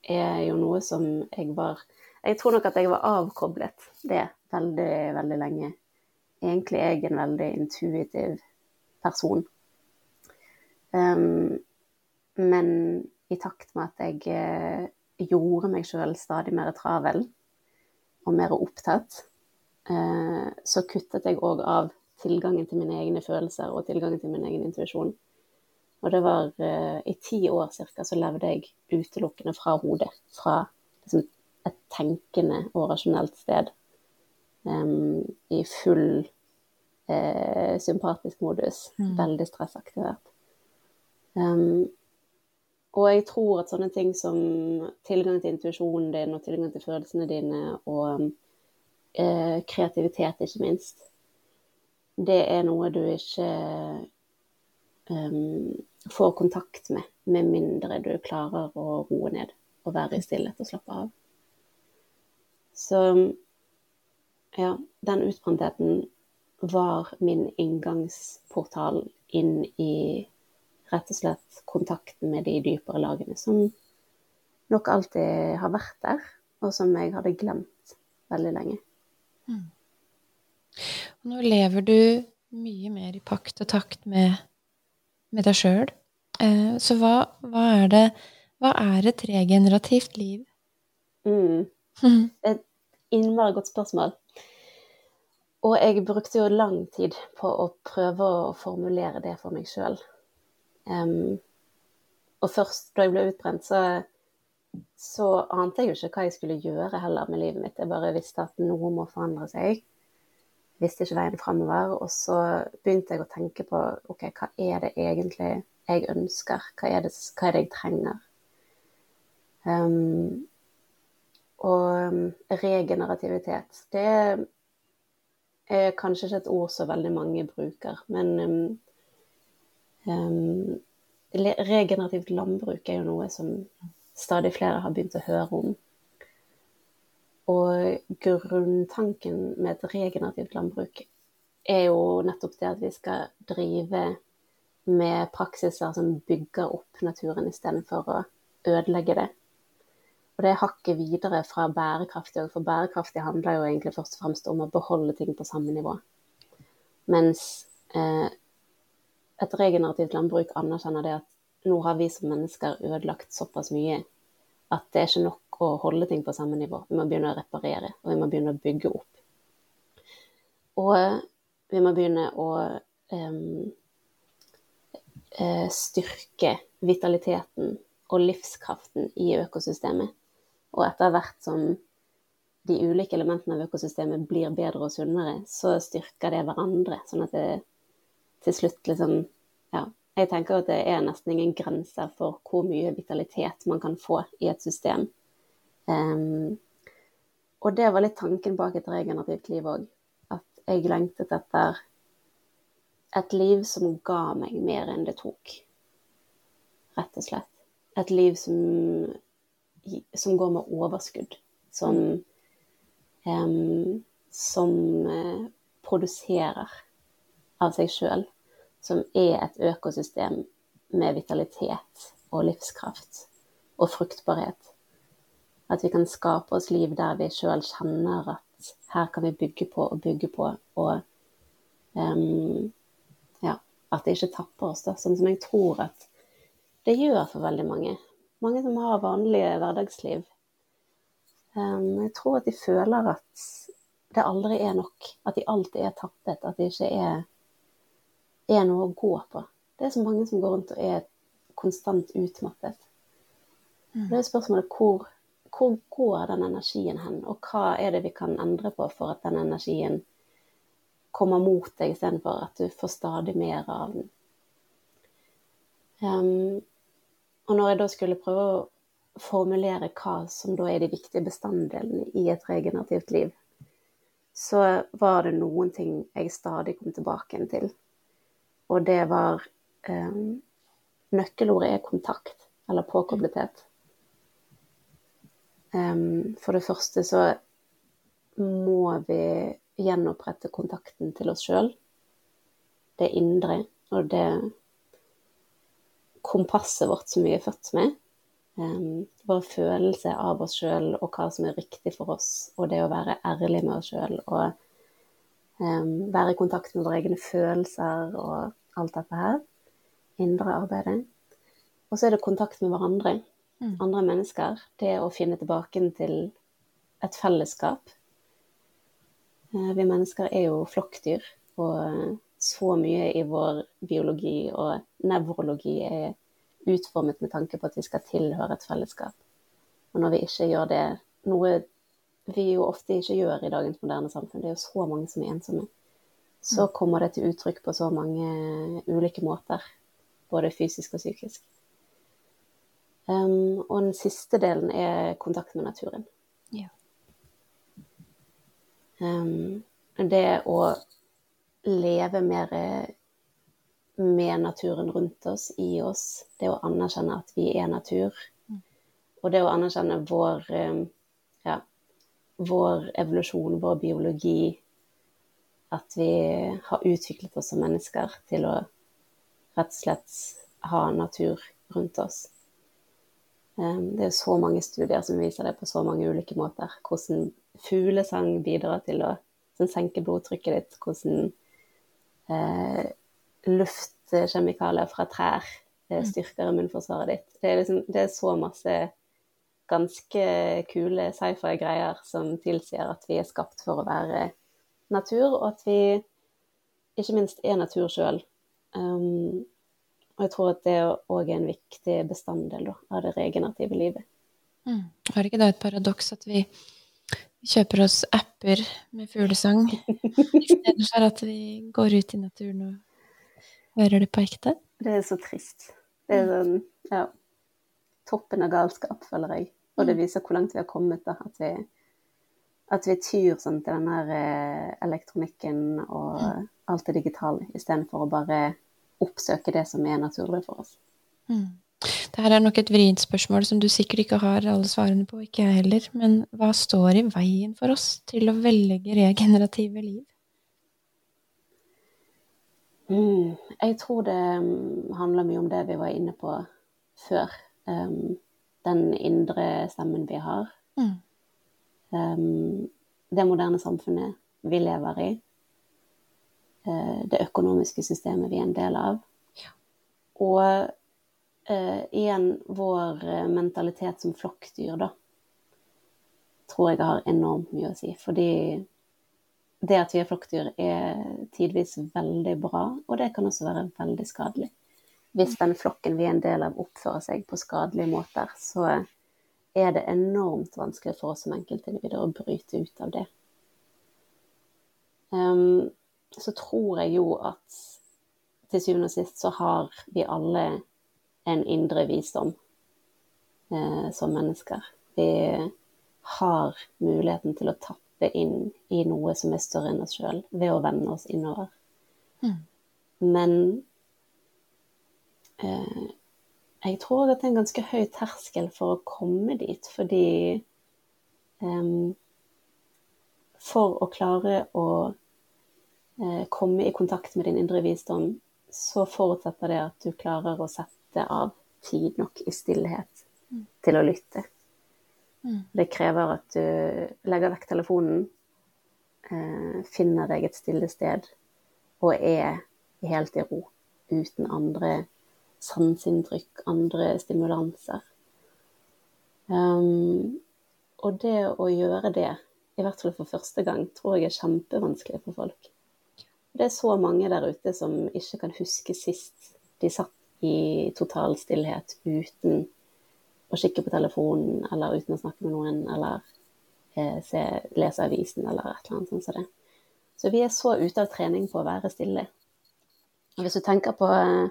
er jo noe som jeg var Jeg tror nok at jeg var avkoblet det veldig, veldig lenge. Egentlig er jeg en veldig intuitiv person. Um, men i takt med at jeg uh, gjorde meg sjøl stadig mer travel og mer opptatt, uh, så kuttet jeg òg av tilgangen til mine egne følelser og tilgangen til min egen intuisjon. Og det var uh, i ti år cirka så levde jeg utelukkende fra hodet. Fra liksom, et tenkende og rasjonelt sted. Um, I full uh, sympatisk modus. Mm. Veldig stressaktivert. Um, og jeg tror at sånne ting som tilgang til intuisjonen din og tilgang til følelsene dine og eh, kreativitet, ikke minst, det er noe du ikke um, får kontakt med, med mindre du klarer å roe ned og være i stillhet og slappe av. Så ja, den utbrentheten var min inngangsportal inn i rett og slett kontakten med de dypere lagene, som nok alltid har vært der, og som jeg hadde glemt veldig lenge. Mm. Nå lever du mye mer i pakt og takt med med deg sjøl. Eh, så hva, hva, er det Hva er et regenerativt liv? Mm. Et innmari godt spørsmål. Og jeg brukte jo lang tid på å prøve å formulere det for meg sjøl. Um, og først da jeg ble utbrent, så, så, ante jeg jo ikke hva jeg skulle gjøre heller med livet mitt. Jeg bare visste at noe må forandre seg visste ikke veien framover. Og så begynte jeg å tenke på ok, hva er det egentlig jeg ønsker? Hva er det, hva er det jeg trenger? Um, og regenerativitet, det er kanskje ikke et ord så veldig mange bruker, men um, um, regenerativt landbruk er jo noe som stadig flere har begynt å høre om. Og grunntanken med et regenerativt landbruk er jo nettopp det at vi skal drive med praksiser som bygger opp naturen istedenfor å ødelegge det. Og det hakket videre fra bærekraftig for bærekraftig handler jo egentlig først og fremst om å beholde ting på samme nivå. Mens eh, et regenerativt landbruk anerkjenner det at nå har vi som mennesker ødelagt såpass mye at det er ikke nok å holde ting på samme nivå. Vi må begynne å reparere, og vi må begynne å bygge opp. Og vi må begynne å um, styrke vitaliteten og livskraften i økosystemet. Og etter hvert som de ulike elementene av økosystemet blir bedre og sunnere, så styrker det hverandre. Sånn at det til slutt liksom Ja. Jeg tenker at det er nesten ingen grenser for hvor mye vitalitet man kan få i et system. Um, og det var litt tanken bak et regenerativt liv òg jeg lengtet etter et liv som ga meg mer enn det tok. Rett og slett. Et liv som, som går med overskudd. Som, um, som uh, produserer av seg sjøl. Som er et økosystem med vitalitet og livskraft og fruktbarhet. At vi kan skape oss liv der vi sjøl kjenner at her kan vi bygge på og bygge på. Og um, ja, at det ikke tapper oss, da. Sånn som jeg tror at det gjør for veldig mange. Mange som har vanlige hverdagsliv. Um, jeg tror at de føler at det aldri er nok. At de alltid er tappet. At det ikke er, er noe å gå på. Det er så mange som går rundt og er konstant utmattet. Mm. Det er spørsmålet hvor hvor går den energien hen, og hva er det vi kan endre på for at den energien kommer mot deg istedenfor at du får stadig mer av den. Um, og når jeg da skulle prøve å formulere hva som da er de viktige bestanddelene i et regenerativt liv, så var det noen ting jeg stadig kom tilbake til. Og det var um, Nøkkelordet er kontakt, eller påkoblethet. Um, for det første så må vi gjenopprette kontakten til oss sjøl. Det indre og det kompasset vårt som vi er født med. Um, vår følelse av oss sjøl og hva som er riktig for oss, og det å være ærlig med oss sjøl og um, være i kontakt med våre egne følelser og alt dette her. Indre arbeidet. Og så er det kontakt med hverandre. Mm. andre mennesker. Det å finne tilbake til et fellesskap. Eh, vi mennesker er jo flokkdyr, og eh, så mye i vår biologi og nevrologi er utformet med tanke på at vi skal tilhøre et fellesskap. Og når vi ikke gjør det, noe vi jo ofte ikke gjør i dagens moderne samfunn, det er jo så mange som er ensomme, så mm. kommer det til uttrykk på så mange ulike måter. Både fysisk og psykisk. Um, og den siste delen er kontakt med naturen. Ja. Um, det å leve mer med naturen rundt oss, i oss, det å anerkjenne at vi er natur, mm. og det å anerkjenne vår, ja, vår evolusjon, vår biologi, at vi har utviklet oss som mennesker til å rett og slett ha natur rundt oss. Ehm, det er så mange studier som viser det på så mange ulike måter. Hvordan fuglesang bidrar til å senke blodtrykket ditt. Hvordan eh, luftkjemikalier fra trær eh, mm. styrker immunforsvaret ditt. Det er, liksom, det er så masse ganske kule sci-fi-greier som tilsier at vi er skapt for å være natur, og at vi ikke minst er natur sjøl. Um, og jeg tror at det òg er en viktig bestanddel da, av det regenerative livet. Mm. Har ikke det et paradoks at vi kjøper oss apper med fuglesang istedenfor at vi går ut i naturen og hører det på ekte? Det er så trist. Det er sånn, ja Toppen av galskap, føler jeg. Og det mm. viser hvor langt vi har kommet. da, At vi, at vi tyr sånn til den der eh, elektronikken og mm. alt det digitale, istedenfor å bare oppsøke det som er naturlig for oss. Mm. Dette er nok et vrient spørsmål som du sikkert ikke har alle svarene på, ikke jeg heller. Men hva står i veien for oss til å velge regenerative liv? Mm, jeg tror det um, handler mye om det vi var inne på før. Um, den indre stemmen vi har. Mm. Um, det moderne samfunnet vi lever i. Uh, det økonomiske systemet vi er en del av. Og uh, igjen vår uh, mentalitet som flokkdyr, da. Tror jeg har enormt mye å si. Fordi det at vi er flokkdyr, er tidvis veldig bra, og det kan også være veldig skadelig. Hvis den flokken vi er en del av, oppfører seg på skadelige måter, så er det enormt vanskelig for oss som enkeltindivider å bryte ut av det. Um, så tror jeg jo at til syvende og sist så har vi alle en indre visdom eh, som mennesker. Vi har muligheten til å tappe inn i noe som er større enn oss sjøl, ved å vende oss innover. Mm. Men eh, jeg tror at det er en ganske høy terskel for å komme dit, fordi um, For å klare å uh, komme i kontakt med din indre visdom, så forutsetter det at du klarer å sette av tid nok i stillhet Mm. til å lytte. Mm. Det krever at du legger vekk telefonen, uh, finner deg et stille sted og er helt i ro, uten andre sanseinntrykk, andre stimulanser. Um, og det å gjøre det, i hvert fall for første gang, tror jeg er kjempevanskelig for folk. Det er så mange der ute som ikke kan huske sist de satt i total stillhet uten å kikke på telefonen, eller uten å snakke med noen, eller eh, se, lese avisen, eller et eller annet sånt som det. Så vi er så ute av trening på å være stille. Og hvis du tenker på eh,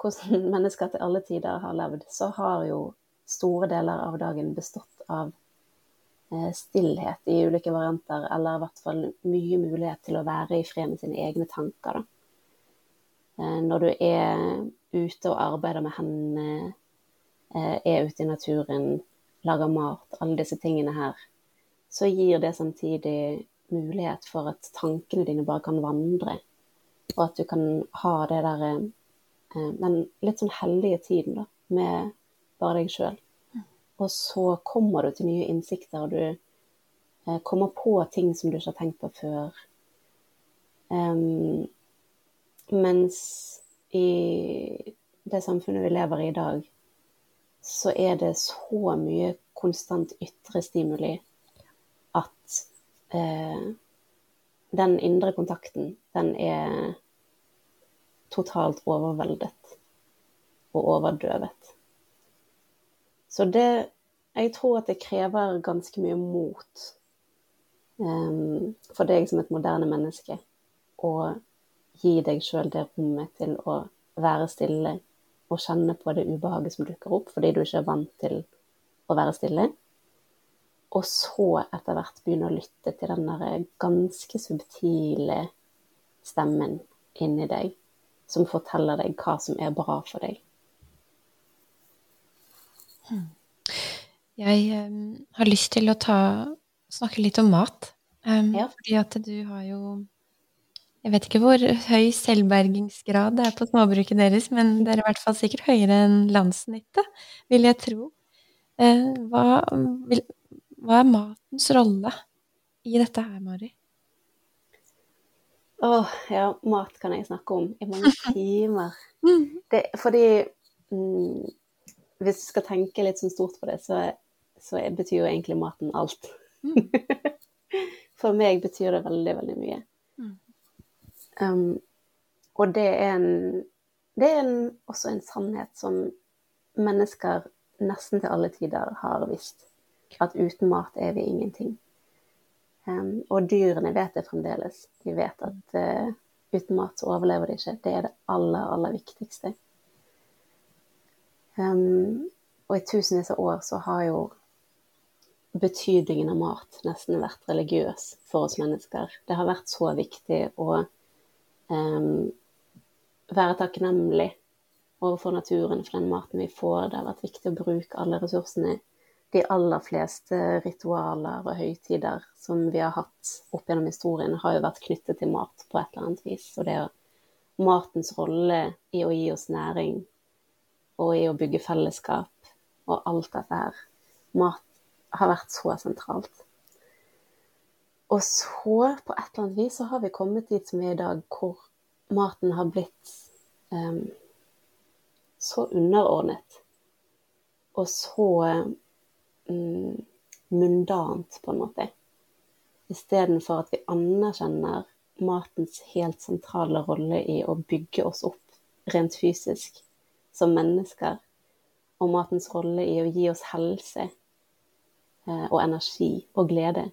hvordan mennesker til alle tider har levd, så har jo store deler av dagen bestått av eh, stillhet i ulike varianter, eller i hvert fall mye mulighet til å være i fred med sine egne tanker. Da. Eh, når du er ute og arbeider med hendene, eh, er ute i naturen, lager mat, alle disse tingene her, så gir det samtidig mulighet for at tankene dine bare kan vandre, og at du kan ha det der eh, den litt sånn hellige tiden da, med bare deg sjøl. Og så kommer du til nye innsikter, og du eh, kommer på ting som du ikke har tenkt på før. Um, mens i det samfunnet vi lever i i dag, så er det så mye konstant ytre stimuli at eh, den indre kontakten, den er totalt overveldet og overdøvet. Så det Jeg tror at det krever ganske mye mot um, for deg som et moderne menneske å gi deg sjøl det rommet til å være stille og kjenne på det ubehaget som dukker opp fordi du ikke er vant til å være stille. Og så etter hvert begynne å lytte til den der ganske subtile stemmen inni deg som forteller deg hva som er bra for deg. Jeg um, har lyst til å ta, snakke litt om mat. Um, Ja. Fordi at du har jo Jeg vet ikke hvor høy selvbergingsgrad det er på småbruket deres, men det er i hvert fall sikkert høyere enn landssnittet, vil jeg tro. Uh, hva, vil, hva er matens rolle i dette her, Mari? Åh, ja, mat kan jeg snakke om i mange timer. Det, fordi mm, hvis du skal tenke litt sånn stort på det, så, så betyr jo egentlig maten alt. Mm. For meg betyr det veldig, veldig mye. Mm. Um, og det er, en, det er en, også en sannhet som mennesker nesten til alle tider har visst. At uten mat er vi ingenting. Um, og dyrene vet det fremdeles. De vet at uh, uten mat så overlever de ikke. Det er det aller, aller viktigste. Um, og i tusenvis av år så har jo betydningen av mat nesten vært religiøs for oss mennesker. Det har vært så viktig å um, være takknemlig overfor naturen for den maten vi får. Det har vært viktig å bruke alle ressursene. De aller fleste ritualer og høytider som vi har hatt opp gjennom historien, har jo vært knyttet til mat på et eller annet vis. Og det er matens rolle i å gi oss næring og i å bygge fellesskap og alt dette her. Mat har vært så sentralt. Og så, på et eller annet vis, så har vi kommet dit som er i dag, hvor maten har blitt um, så underordnet. Og så um, mundant, på en måte. Istedenfor at vi anerkjenner matens helt sentrale rolle i å bygge oss opp rent fysisk som mennesker, og matens rolle i å gi oss helse eh, og energi og glede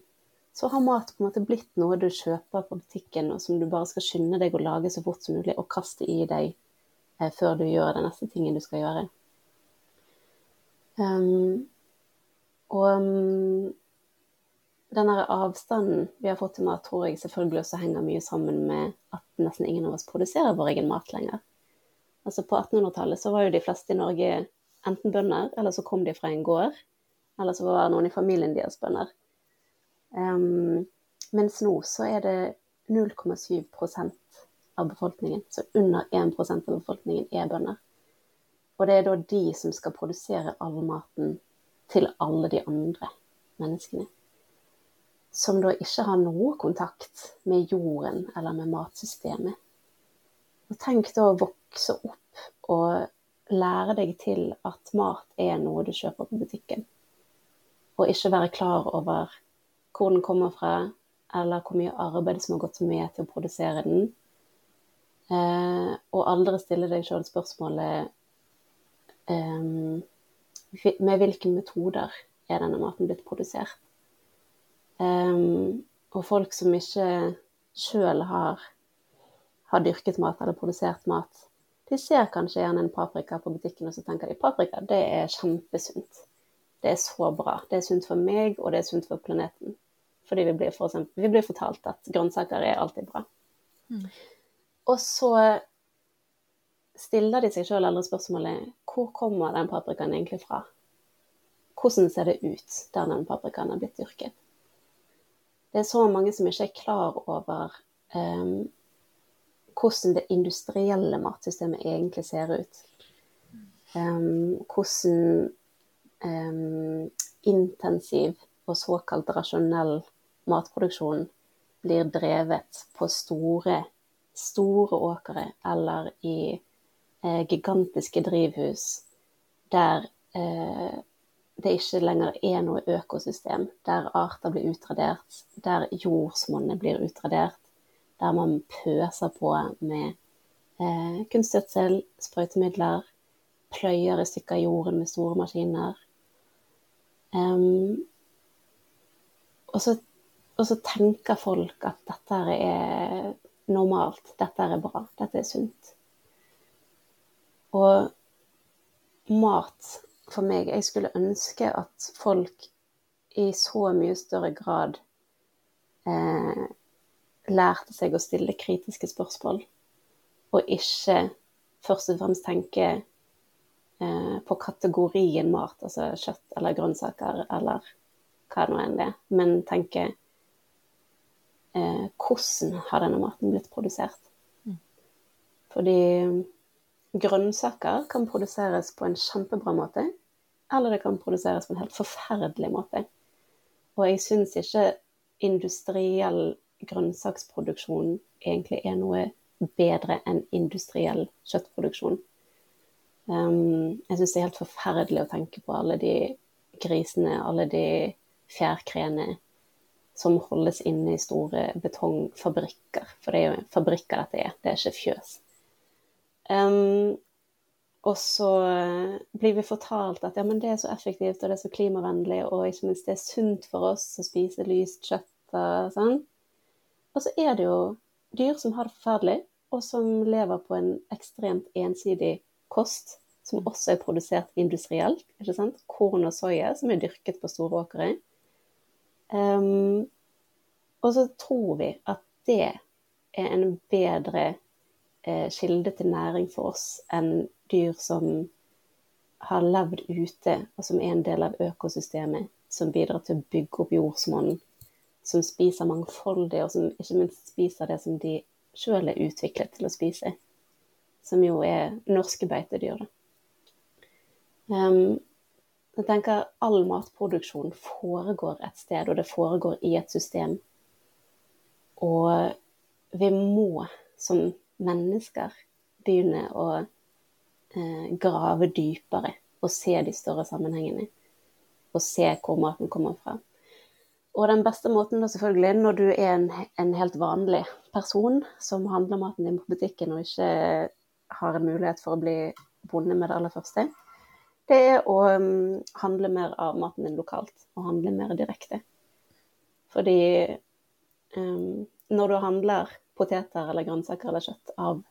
så har mat på en måte blitt noe du kjøper på butikken, og som du bare skal skynde deg å lage så fort som mulig, og kaste i deg eh, før du gjør den neste tingen du skal gjøre. Um, og um, den avstanden vi har fått til mat, tror jeg selvfølgelig også henger mye sammen med at nesten ingen av oss produserer vår egen mat lenger. Altså På 1800-tallet så var jo de fleste i Norge enten bønder, eller så kom de fra en gård, eller så var noen i familien deres bønder. Um, mens nå så er det 0,7% av befolkningen, så under 1% av befolkningen er bønder. Og det er da de som skal produsere all maten til alle de andre menneskene. Som da ikke har noe kontakt med jorden eller med matsystemet. Og tenk da å vokse opp og lære deg til at mat er noe du kjøper på butikken. Og ikke være klar over hvor den kommer fra, eller hvor mye arbeid som har gått med til å produsere den. Eh, og aldri stille deg sjøl spørsmålet eh, med hvilke metoder er denne maten blitt produsert. Um, og folk som ikke sjøl har, har, dyrket mat eller produsert mat, de ser kanskje gjerne en paprika på butikken og så tenker de paprika det er kjempesunt. Det er så bra. Det er sunt for meg, og det er sunt for planeten. Fordi vi blir, for eksempel, vi blir fortalt at grønnsaker er alltid bra. Mm. Og så stiller de seg sjøl aldri spørsmålet hvor kommer den paprikaen egentlig fra? Hvordan ser det ut der den paprikaen er blitt dyrket? Det er så mange som ikke er klar over um, hvordan det industrielle matsystemet egentlig ser ut. Um, hvordan um, intensiv og såkalt rasjonell matproduksjon blir drevet på store, store åkre eller i eh, gigantiske drivhus der eh, det ikke lenger er noe økosystem, der arter blir utradert, der jordsmonnet blir utradert, der man pøser på med eh, kunstgjødsel, sprøytemidler, pløyer i stykker jorden med store maskiner. Um, og så og så tenker folk at dette er normalt, dette er bra, dette er sunt. Og mat for meg Jeg skulle ønske at folk i så mye større grad eh, lærte seg å stille kritiske spørsmål, og ikke først og fremst tenke eh, på kategorien mat, altså kjøtt eller grønnsaker eller hva det nå enn er, men tenke eh, hvordan har denne maten blitt produsert. Mm. Fordi grønnsaker kan produseres på en kjempebra måte, eller det kan produseres på en helt forferdelig måte. Og jeg syns ikke industriell grønnsaksproduksjon egentlig er noe bedre enn industriell kjøttproduksjon. Um, jeg syns det er helt forferdelig å tenke på alle de grisene, alle de fjærkreene som holdes inne i store betongfabrikker. For det er jo fabrikker dette er, det er ikke fjøs. Um, og så blir vi fortalt at ja, men det er så effektivt og det er så klimavennlig, og ikke minst det er sunt for oss å spise lyst kjøtt og sånn. Og så er det jo dyr som har det forferdelig, og som lever på en ekstremt ensidig kost, som også er produsert industrielt. ikke sant? Korn og soya som er dyrket på store åkre. Um, og så tror vi at det er en bedre eh, kilde til næring for oss enn dyr som har levd ute, og som er en del av økosystemet, som bidrar til å bygge opp jordsmonnen, som spiser mangfoldig, og som ikke minst spiser det som de sjøl er utviklet til å spise, som jo er norske beitedyr. Um, jeg tenker all matproduksjon foregår et sted, og det foregår i et system. Og vi må som mennesker begynner å eh, grave dypere og se de større sammenhengene. Og se hvor maten kommer fra. Og den beste måten da selvfølgelig, når du er en, en helt vanlig person som handler maten din på butikken og ikke har en mulighet for å bli bonde med det aller første, det er å um, handle mer av maten din lokalt, og handle mer direkte. Fordi um, når du handler poteter eller grønnsaker eller kjøtt av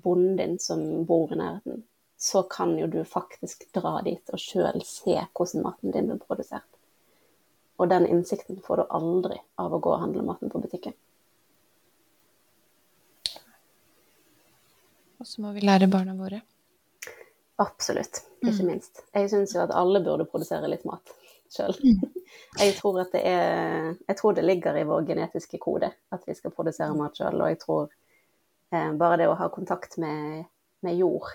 bonden din som bor i nærheten, så kan jo du faktisk dra dit og sjøl se hvordan maten din blir produsert. Og den innsikten får du aldri av å gå og handle maten på butikken. Og så må vi lære barna våre. Absolutt, ikke mm. minst. Jeg syns jo at alle burde produsere litt mat sjøl. Mm. Jeg tror at det er Jeg tror det ligger i vår genetiske kode at vi skal produsere mat sjøl, og jeg tror eh, bare det å ha kontakt med, med jord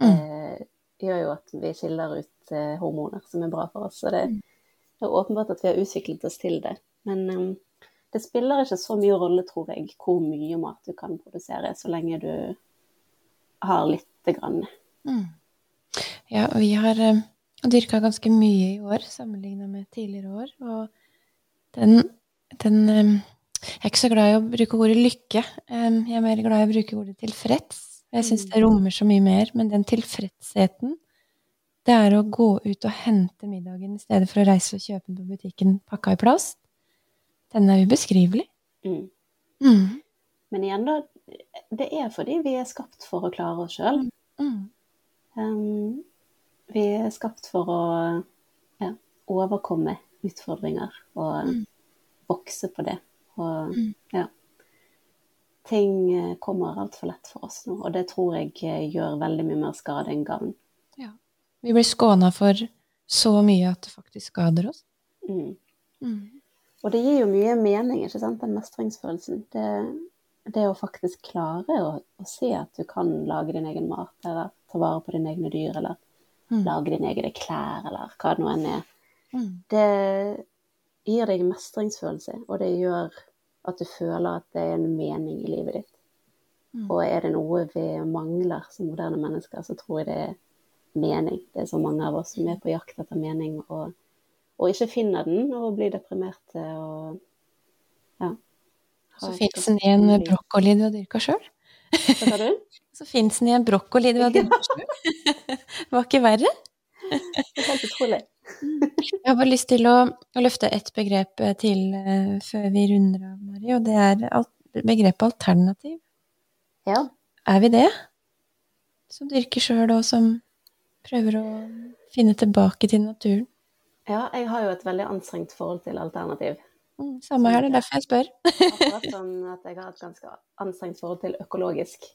mm. eh, gjør jo at vi skiller ut eh, hormoner som er bra for oss. Så det, det, er åpenbart at vi har utviklet oss til det. Men um, det spiller ikke så mye rolle, tror jeg, hvor mye mat du kan produsere, så lenge du har lite grann. Mm. Ja, vi har har dyrka ganske mye i år sammenligna med tidligere år. Og den, den um, Jeg er ikke så glad i å bruke ordet lykke. Um, jeg er mer glad i å bruke ordet tilfreds. Jeg syns det rommer så mye mer. Men den tilfredsheten, det er å gå ut og hente middagen i stedet for å reise og kjøpe den på butikken pakka i plast. Den er ubeskrivelig. Mm. Mm. Men igjen, da. Det er fordi vi er skapt for å klare oss sjøl. Mm. Um, vi er skapt for å ja, overkomme utfordringer og mm. vokse på det. Og Mm. ja Ting eh, kommer altfor lett for oss nå, og det tror jeg eh, gjør veldig mye mer skade enn gavn. Ja. Vi blir skåna for så mye at det faktisk skader oss. Mm. Mm. Og det gir jo mye mening, ikke sant, den mestringsfølelsen. Det, det å faktisk klare å, å, se at du kan lage din egen mat, eller ta vare på dine egne dyr, eller Mm. lage dine egne klær, eller hva det nå enn er, Mm. det gir deg mestringsfølelse, og det gjør at du føler at det er en mening i livet ditt. Mm. Og er det noe vi mangler som moderne mennesker, så tror jeg det er mening. Det er så mange av oss som er på jakt etter mening, og, og ikke finner den, og blir deprimerte og ja. Så fins den i en brokkoli du har dyrka sjøl. Hva sa du? Så fins den i en brokkoli du har ja. Det Var ikke verre. Det er helt utrolig. Jeg har bare lyst til å, å løfte ett begrep eh, til uh, før vi runder av, Mari, og det er alt, begrepet alternativ. Ja. Er vi det? Som dyrker sjøl, og som prøver å finne tilbake til naturen. ja, jeg har jo et veldig anstrengt forhold til alternativ. Mm, samme her, det er derfor jeg spør. Akkurat som at jeg har et ganske anstrengt forhold til økologisk.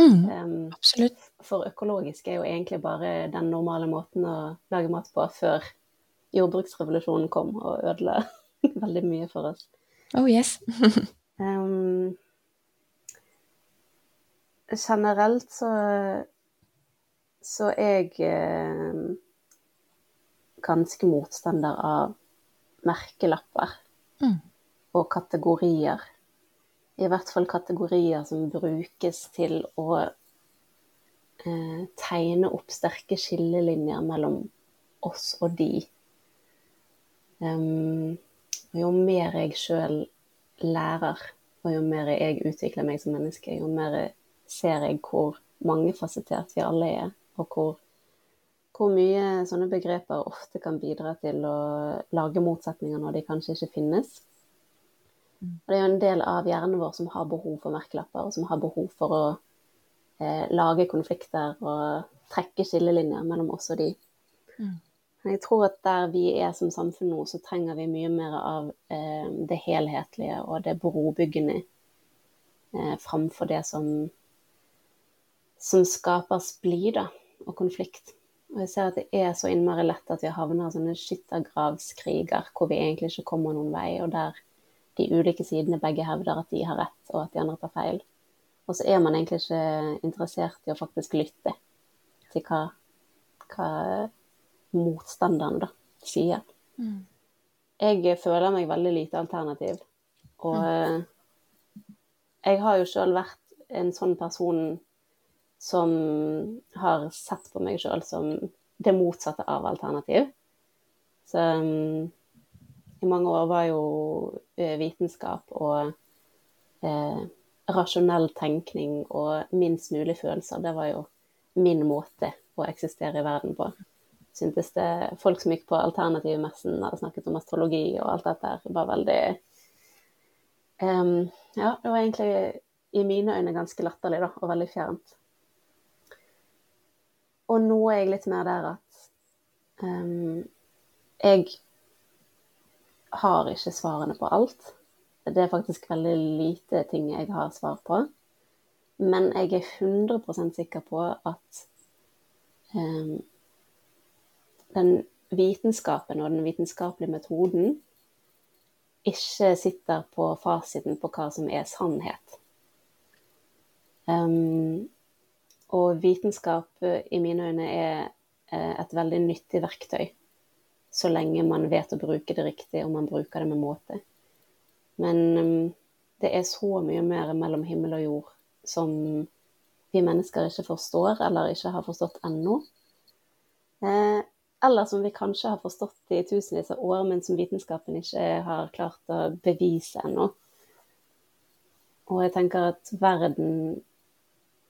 Mm, Um, absolutt. for økologisk er jo egentlig bare den normale måten å lage mat på før jordbruksrevolusjonen kom og ødela veldig mye for oss. Oh yes. Um, generelt så, så er jeg eh, ganske motstander av merkelapper Mm. og kategorier. I hvert fall kategorier som brukes til å eh, tegne opp sterke skillelinjer mellom oss og de. Um, jo mer jeg sjøl lærer, og jo mer jeg utvikler meg som menneske, jo mer ser jeg hvor mangefasettert vi alle er, og hvor, hvor mye sånne begreper ofte kan bidra til å lage motsetninger når de kanskje ikke finnes. Og det er jo en del av hjernen vår som har behov for merkelapper, og som har behov for å eh, lage konflikter og trekke skillelinjer mellom oss og de. Mm. Men jeg tror at der vi er som samfunn nå, så trenger vi mye mer av eh, det helhetlige og det brobyggende eh, framfor det som, som skaper splid og konflikt. Og jeg ser at det er så innmari lett at vi havner i sånne skyttergravskriger hvor vi egentlig ikke kommer noen vei, og der de ulike sidene begge hevder at de har rett, og at de andre tar feil. Og så er man egentlig ikke interessert i å faktisk lytte til hva, hva motstanderen da, sier. Mm. Jeg føler meg veldig lite alternativ. Og mm. jeg har jo sjøl vært en sånn person som har sett på meg sjøl som det motsatte av alternativ. Så um, i mange år var jo vitenskap og eh, rasjonell tenkning og minst mulig følelser, det var jo min måte å eksistere i verden på. Syntes det Folk som gikk på alternativmessen, hadde snakket om astrologi og alt dette var veldig um, Ja, det var egentlig i mine øyne ganske latterlig, da, og veldig fjernt. Og nå er jeg litt mer der at um, jeg har ikke svarene på alt. Det er faktisk veldig lite ting jeg har svar på. Men jeg er 100% sikker på at um, den vitenskapen og den vitenskapelige metoden ikke sitter på fasiten på hva som er sannhet. Um, og vitenskap i mine øyne er eh, et veldig nyttig verktøy, så lenge man vet å bruke det riktig og man bruker det med måte. Men um, det er så mye mer mellom himmel og jord som vi mennesker ikke forstår, eller ikke har forstått ennå. Eh, eller som vi kanskje har forstått i tusenvis av år, men som vitenskapen ikke har klart å bevise ennå. Og jeg tenker at verden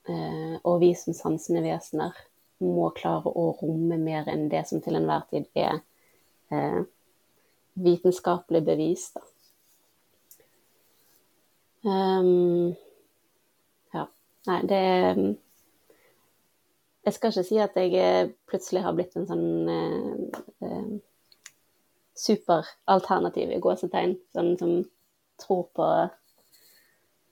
eh, og vi som sansende vesener må klare å romme mer enn det som til enhver tid er eh, vitenskapelig bevis. Da. Um, ja. Nei, det Jeg skal ikke si at jeg plutselig har blitt en sånn eh, eh, superalternativ i gåsetegn, sånn som tror på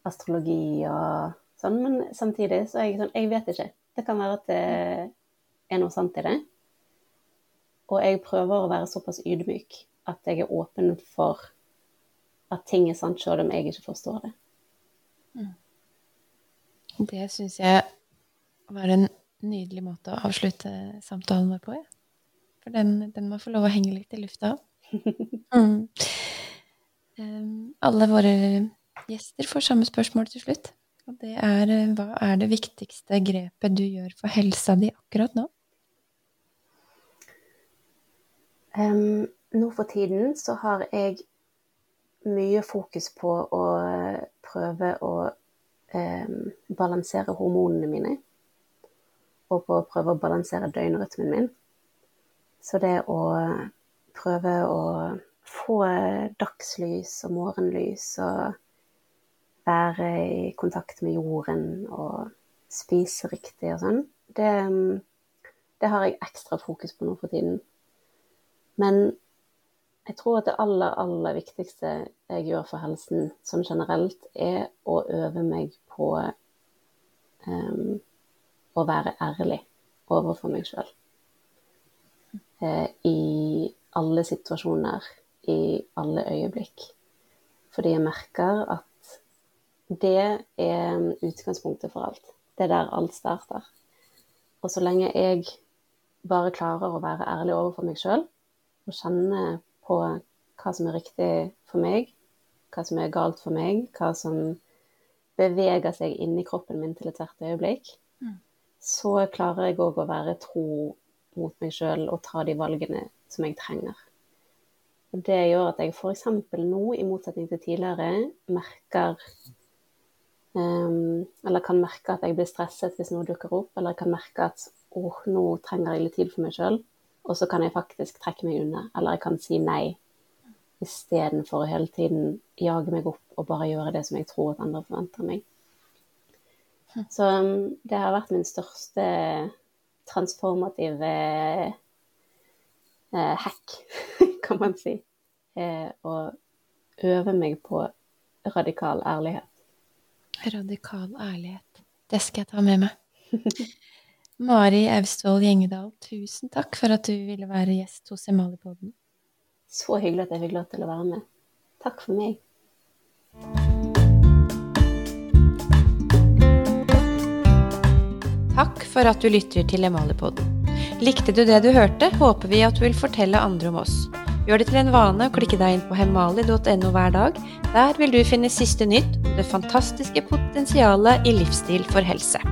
astrologi og sånn, men samtidig så er jeg sånn Jeg vet ikke. Det kan være at det er noe sant i det. Og jeg prøver å være såpass ydmyk at jeg er åpen for at ting er sant, selv om jeg ikke forstår det. Det syns jeg var en nydelig måte å avslutte samtalen vår på. Ja. For den, den, må få lov å henge litt i lufta. Mm. Um, alle våre gjester får samme spørsmål til slutt. Og det er hva er det viktigste grepet du gjør for helsa di akkurat nå? Um, nå for tiden så har jeg mye fokus på å prøve å um, balansere hormonene mine. Og på å prøve å balansere døgnrytmen min. Så det å prøve å få dagslys og morgenlys og være i kontakt med jorden og spise riktig og sånn, det, det har jeg ekstra fokus på nå for tiden. Men jeg tror at det aller, aller viktigste jeg gjør for helsen som generelt, er å øve meg på um, å være ærlig overfor meg sjøl. Uh, I alle situasjoner, i alle øyeblikk. Fordi jeg merker at det er utgangspunktet for alt. Det er der alt starter. Og så lenge jeg bare klarer å være ærlig overfor meg sjøl og kjenne på hva som er riktig for meg, hva som er galt for meg, hva som beveger seg inni kroppen min til ethvert øyeblikk, mm. så klarer jeg òg å være tro mot meg sjøl og ta de valgene som jeg trenger. Og det gjør at jeg f.eks. nå, i motsetning til tidligere, merker um, Eller kan merke at jeg blir stresset hvis noe dukker opp, eller kan merke at åh, oh, nå trenger jeg litt tid for meg sjøl. Og så kan jeg faktisk trekke meg unna, eller jeg kan si nei. Istedenfor å hele tiden jage meg opp og bare gjøre det som jeg tror at andre forventer meg. Hm. Så um, det har vært min største transformative eh, hack, kan man si. Eh, å øve meg på radikal ærlighet. Radikal ærlighet. Det skal jeg ta med meg. Mari Austvoll Gjengedal, tusen takk for at du ville være gjest hos Emalipodden. Så hyggelig at jeg fikk lov til å være med. Takk for meg. Takk for at du lytter til Emalipodden. Likte du det du hørte, håper vi at du vil fortelle andre om oss. Gjør det til en vane å klikke deg inn på hemali.no hver dag. Der vil du finne siste nytt om det fantastiske potensialet i livsstil for helse.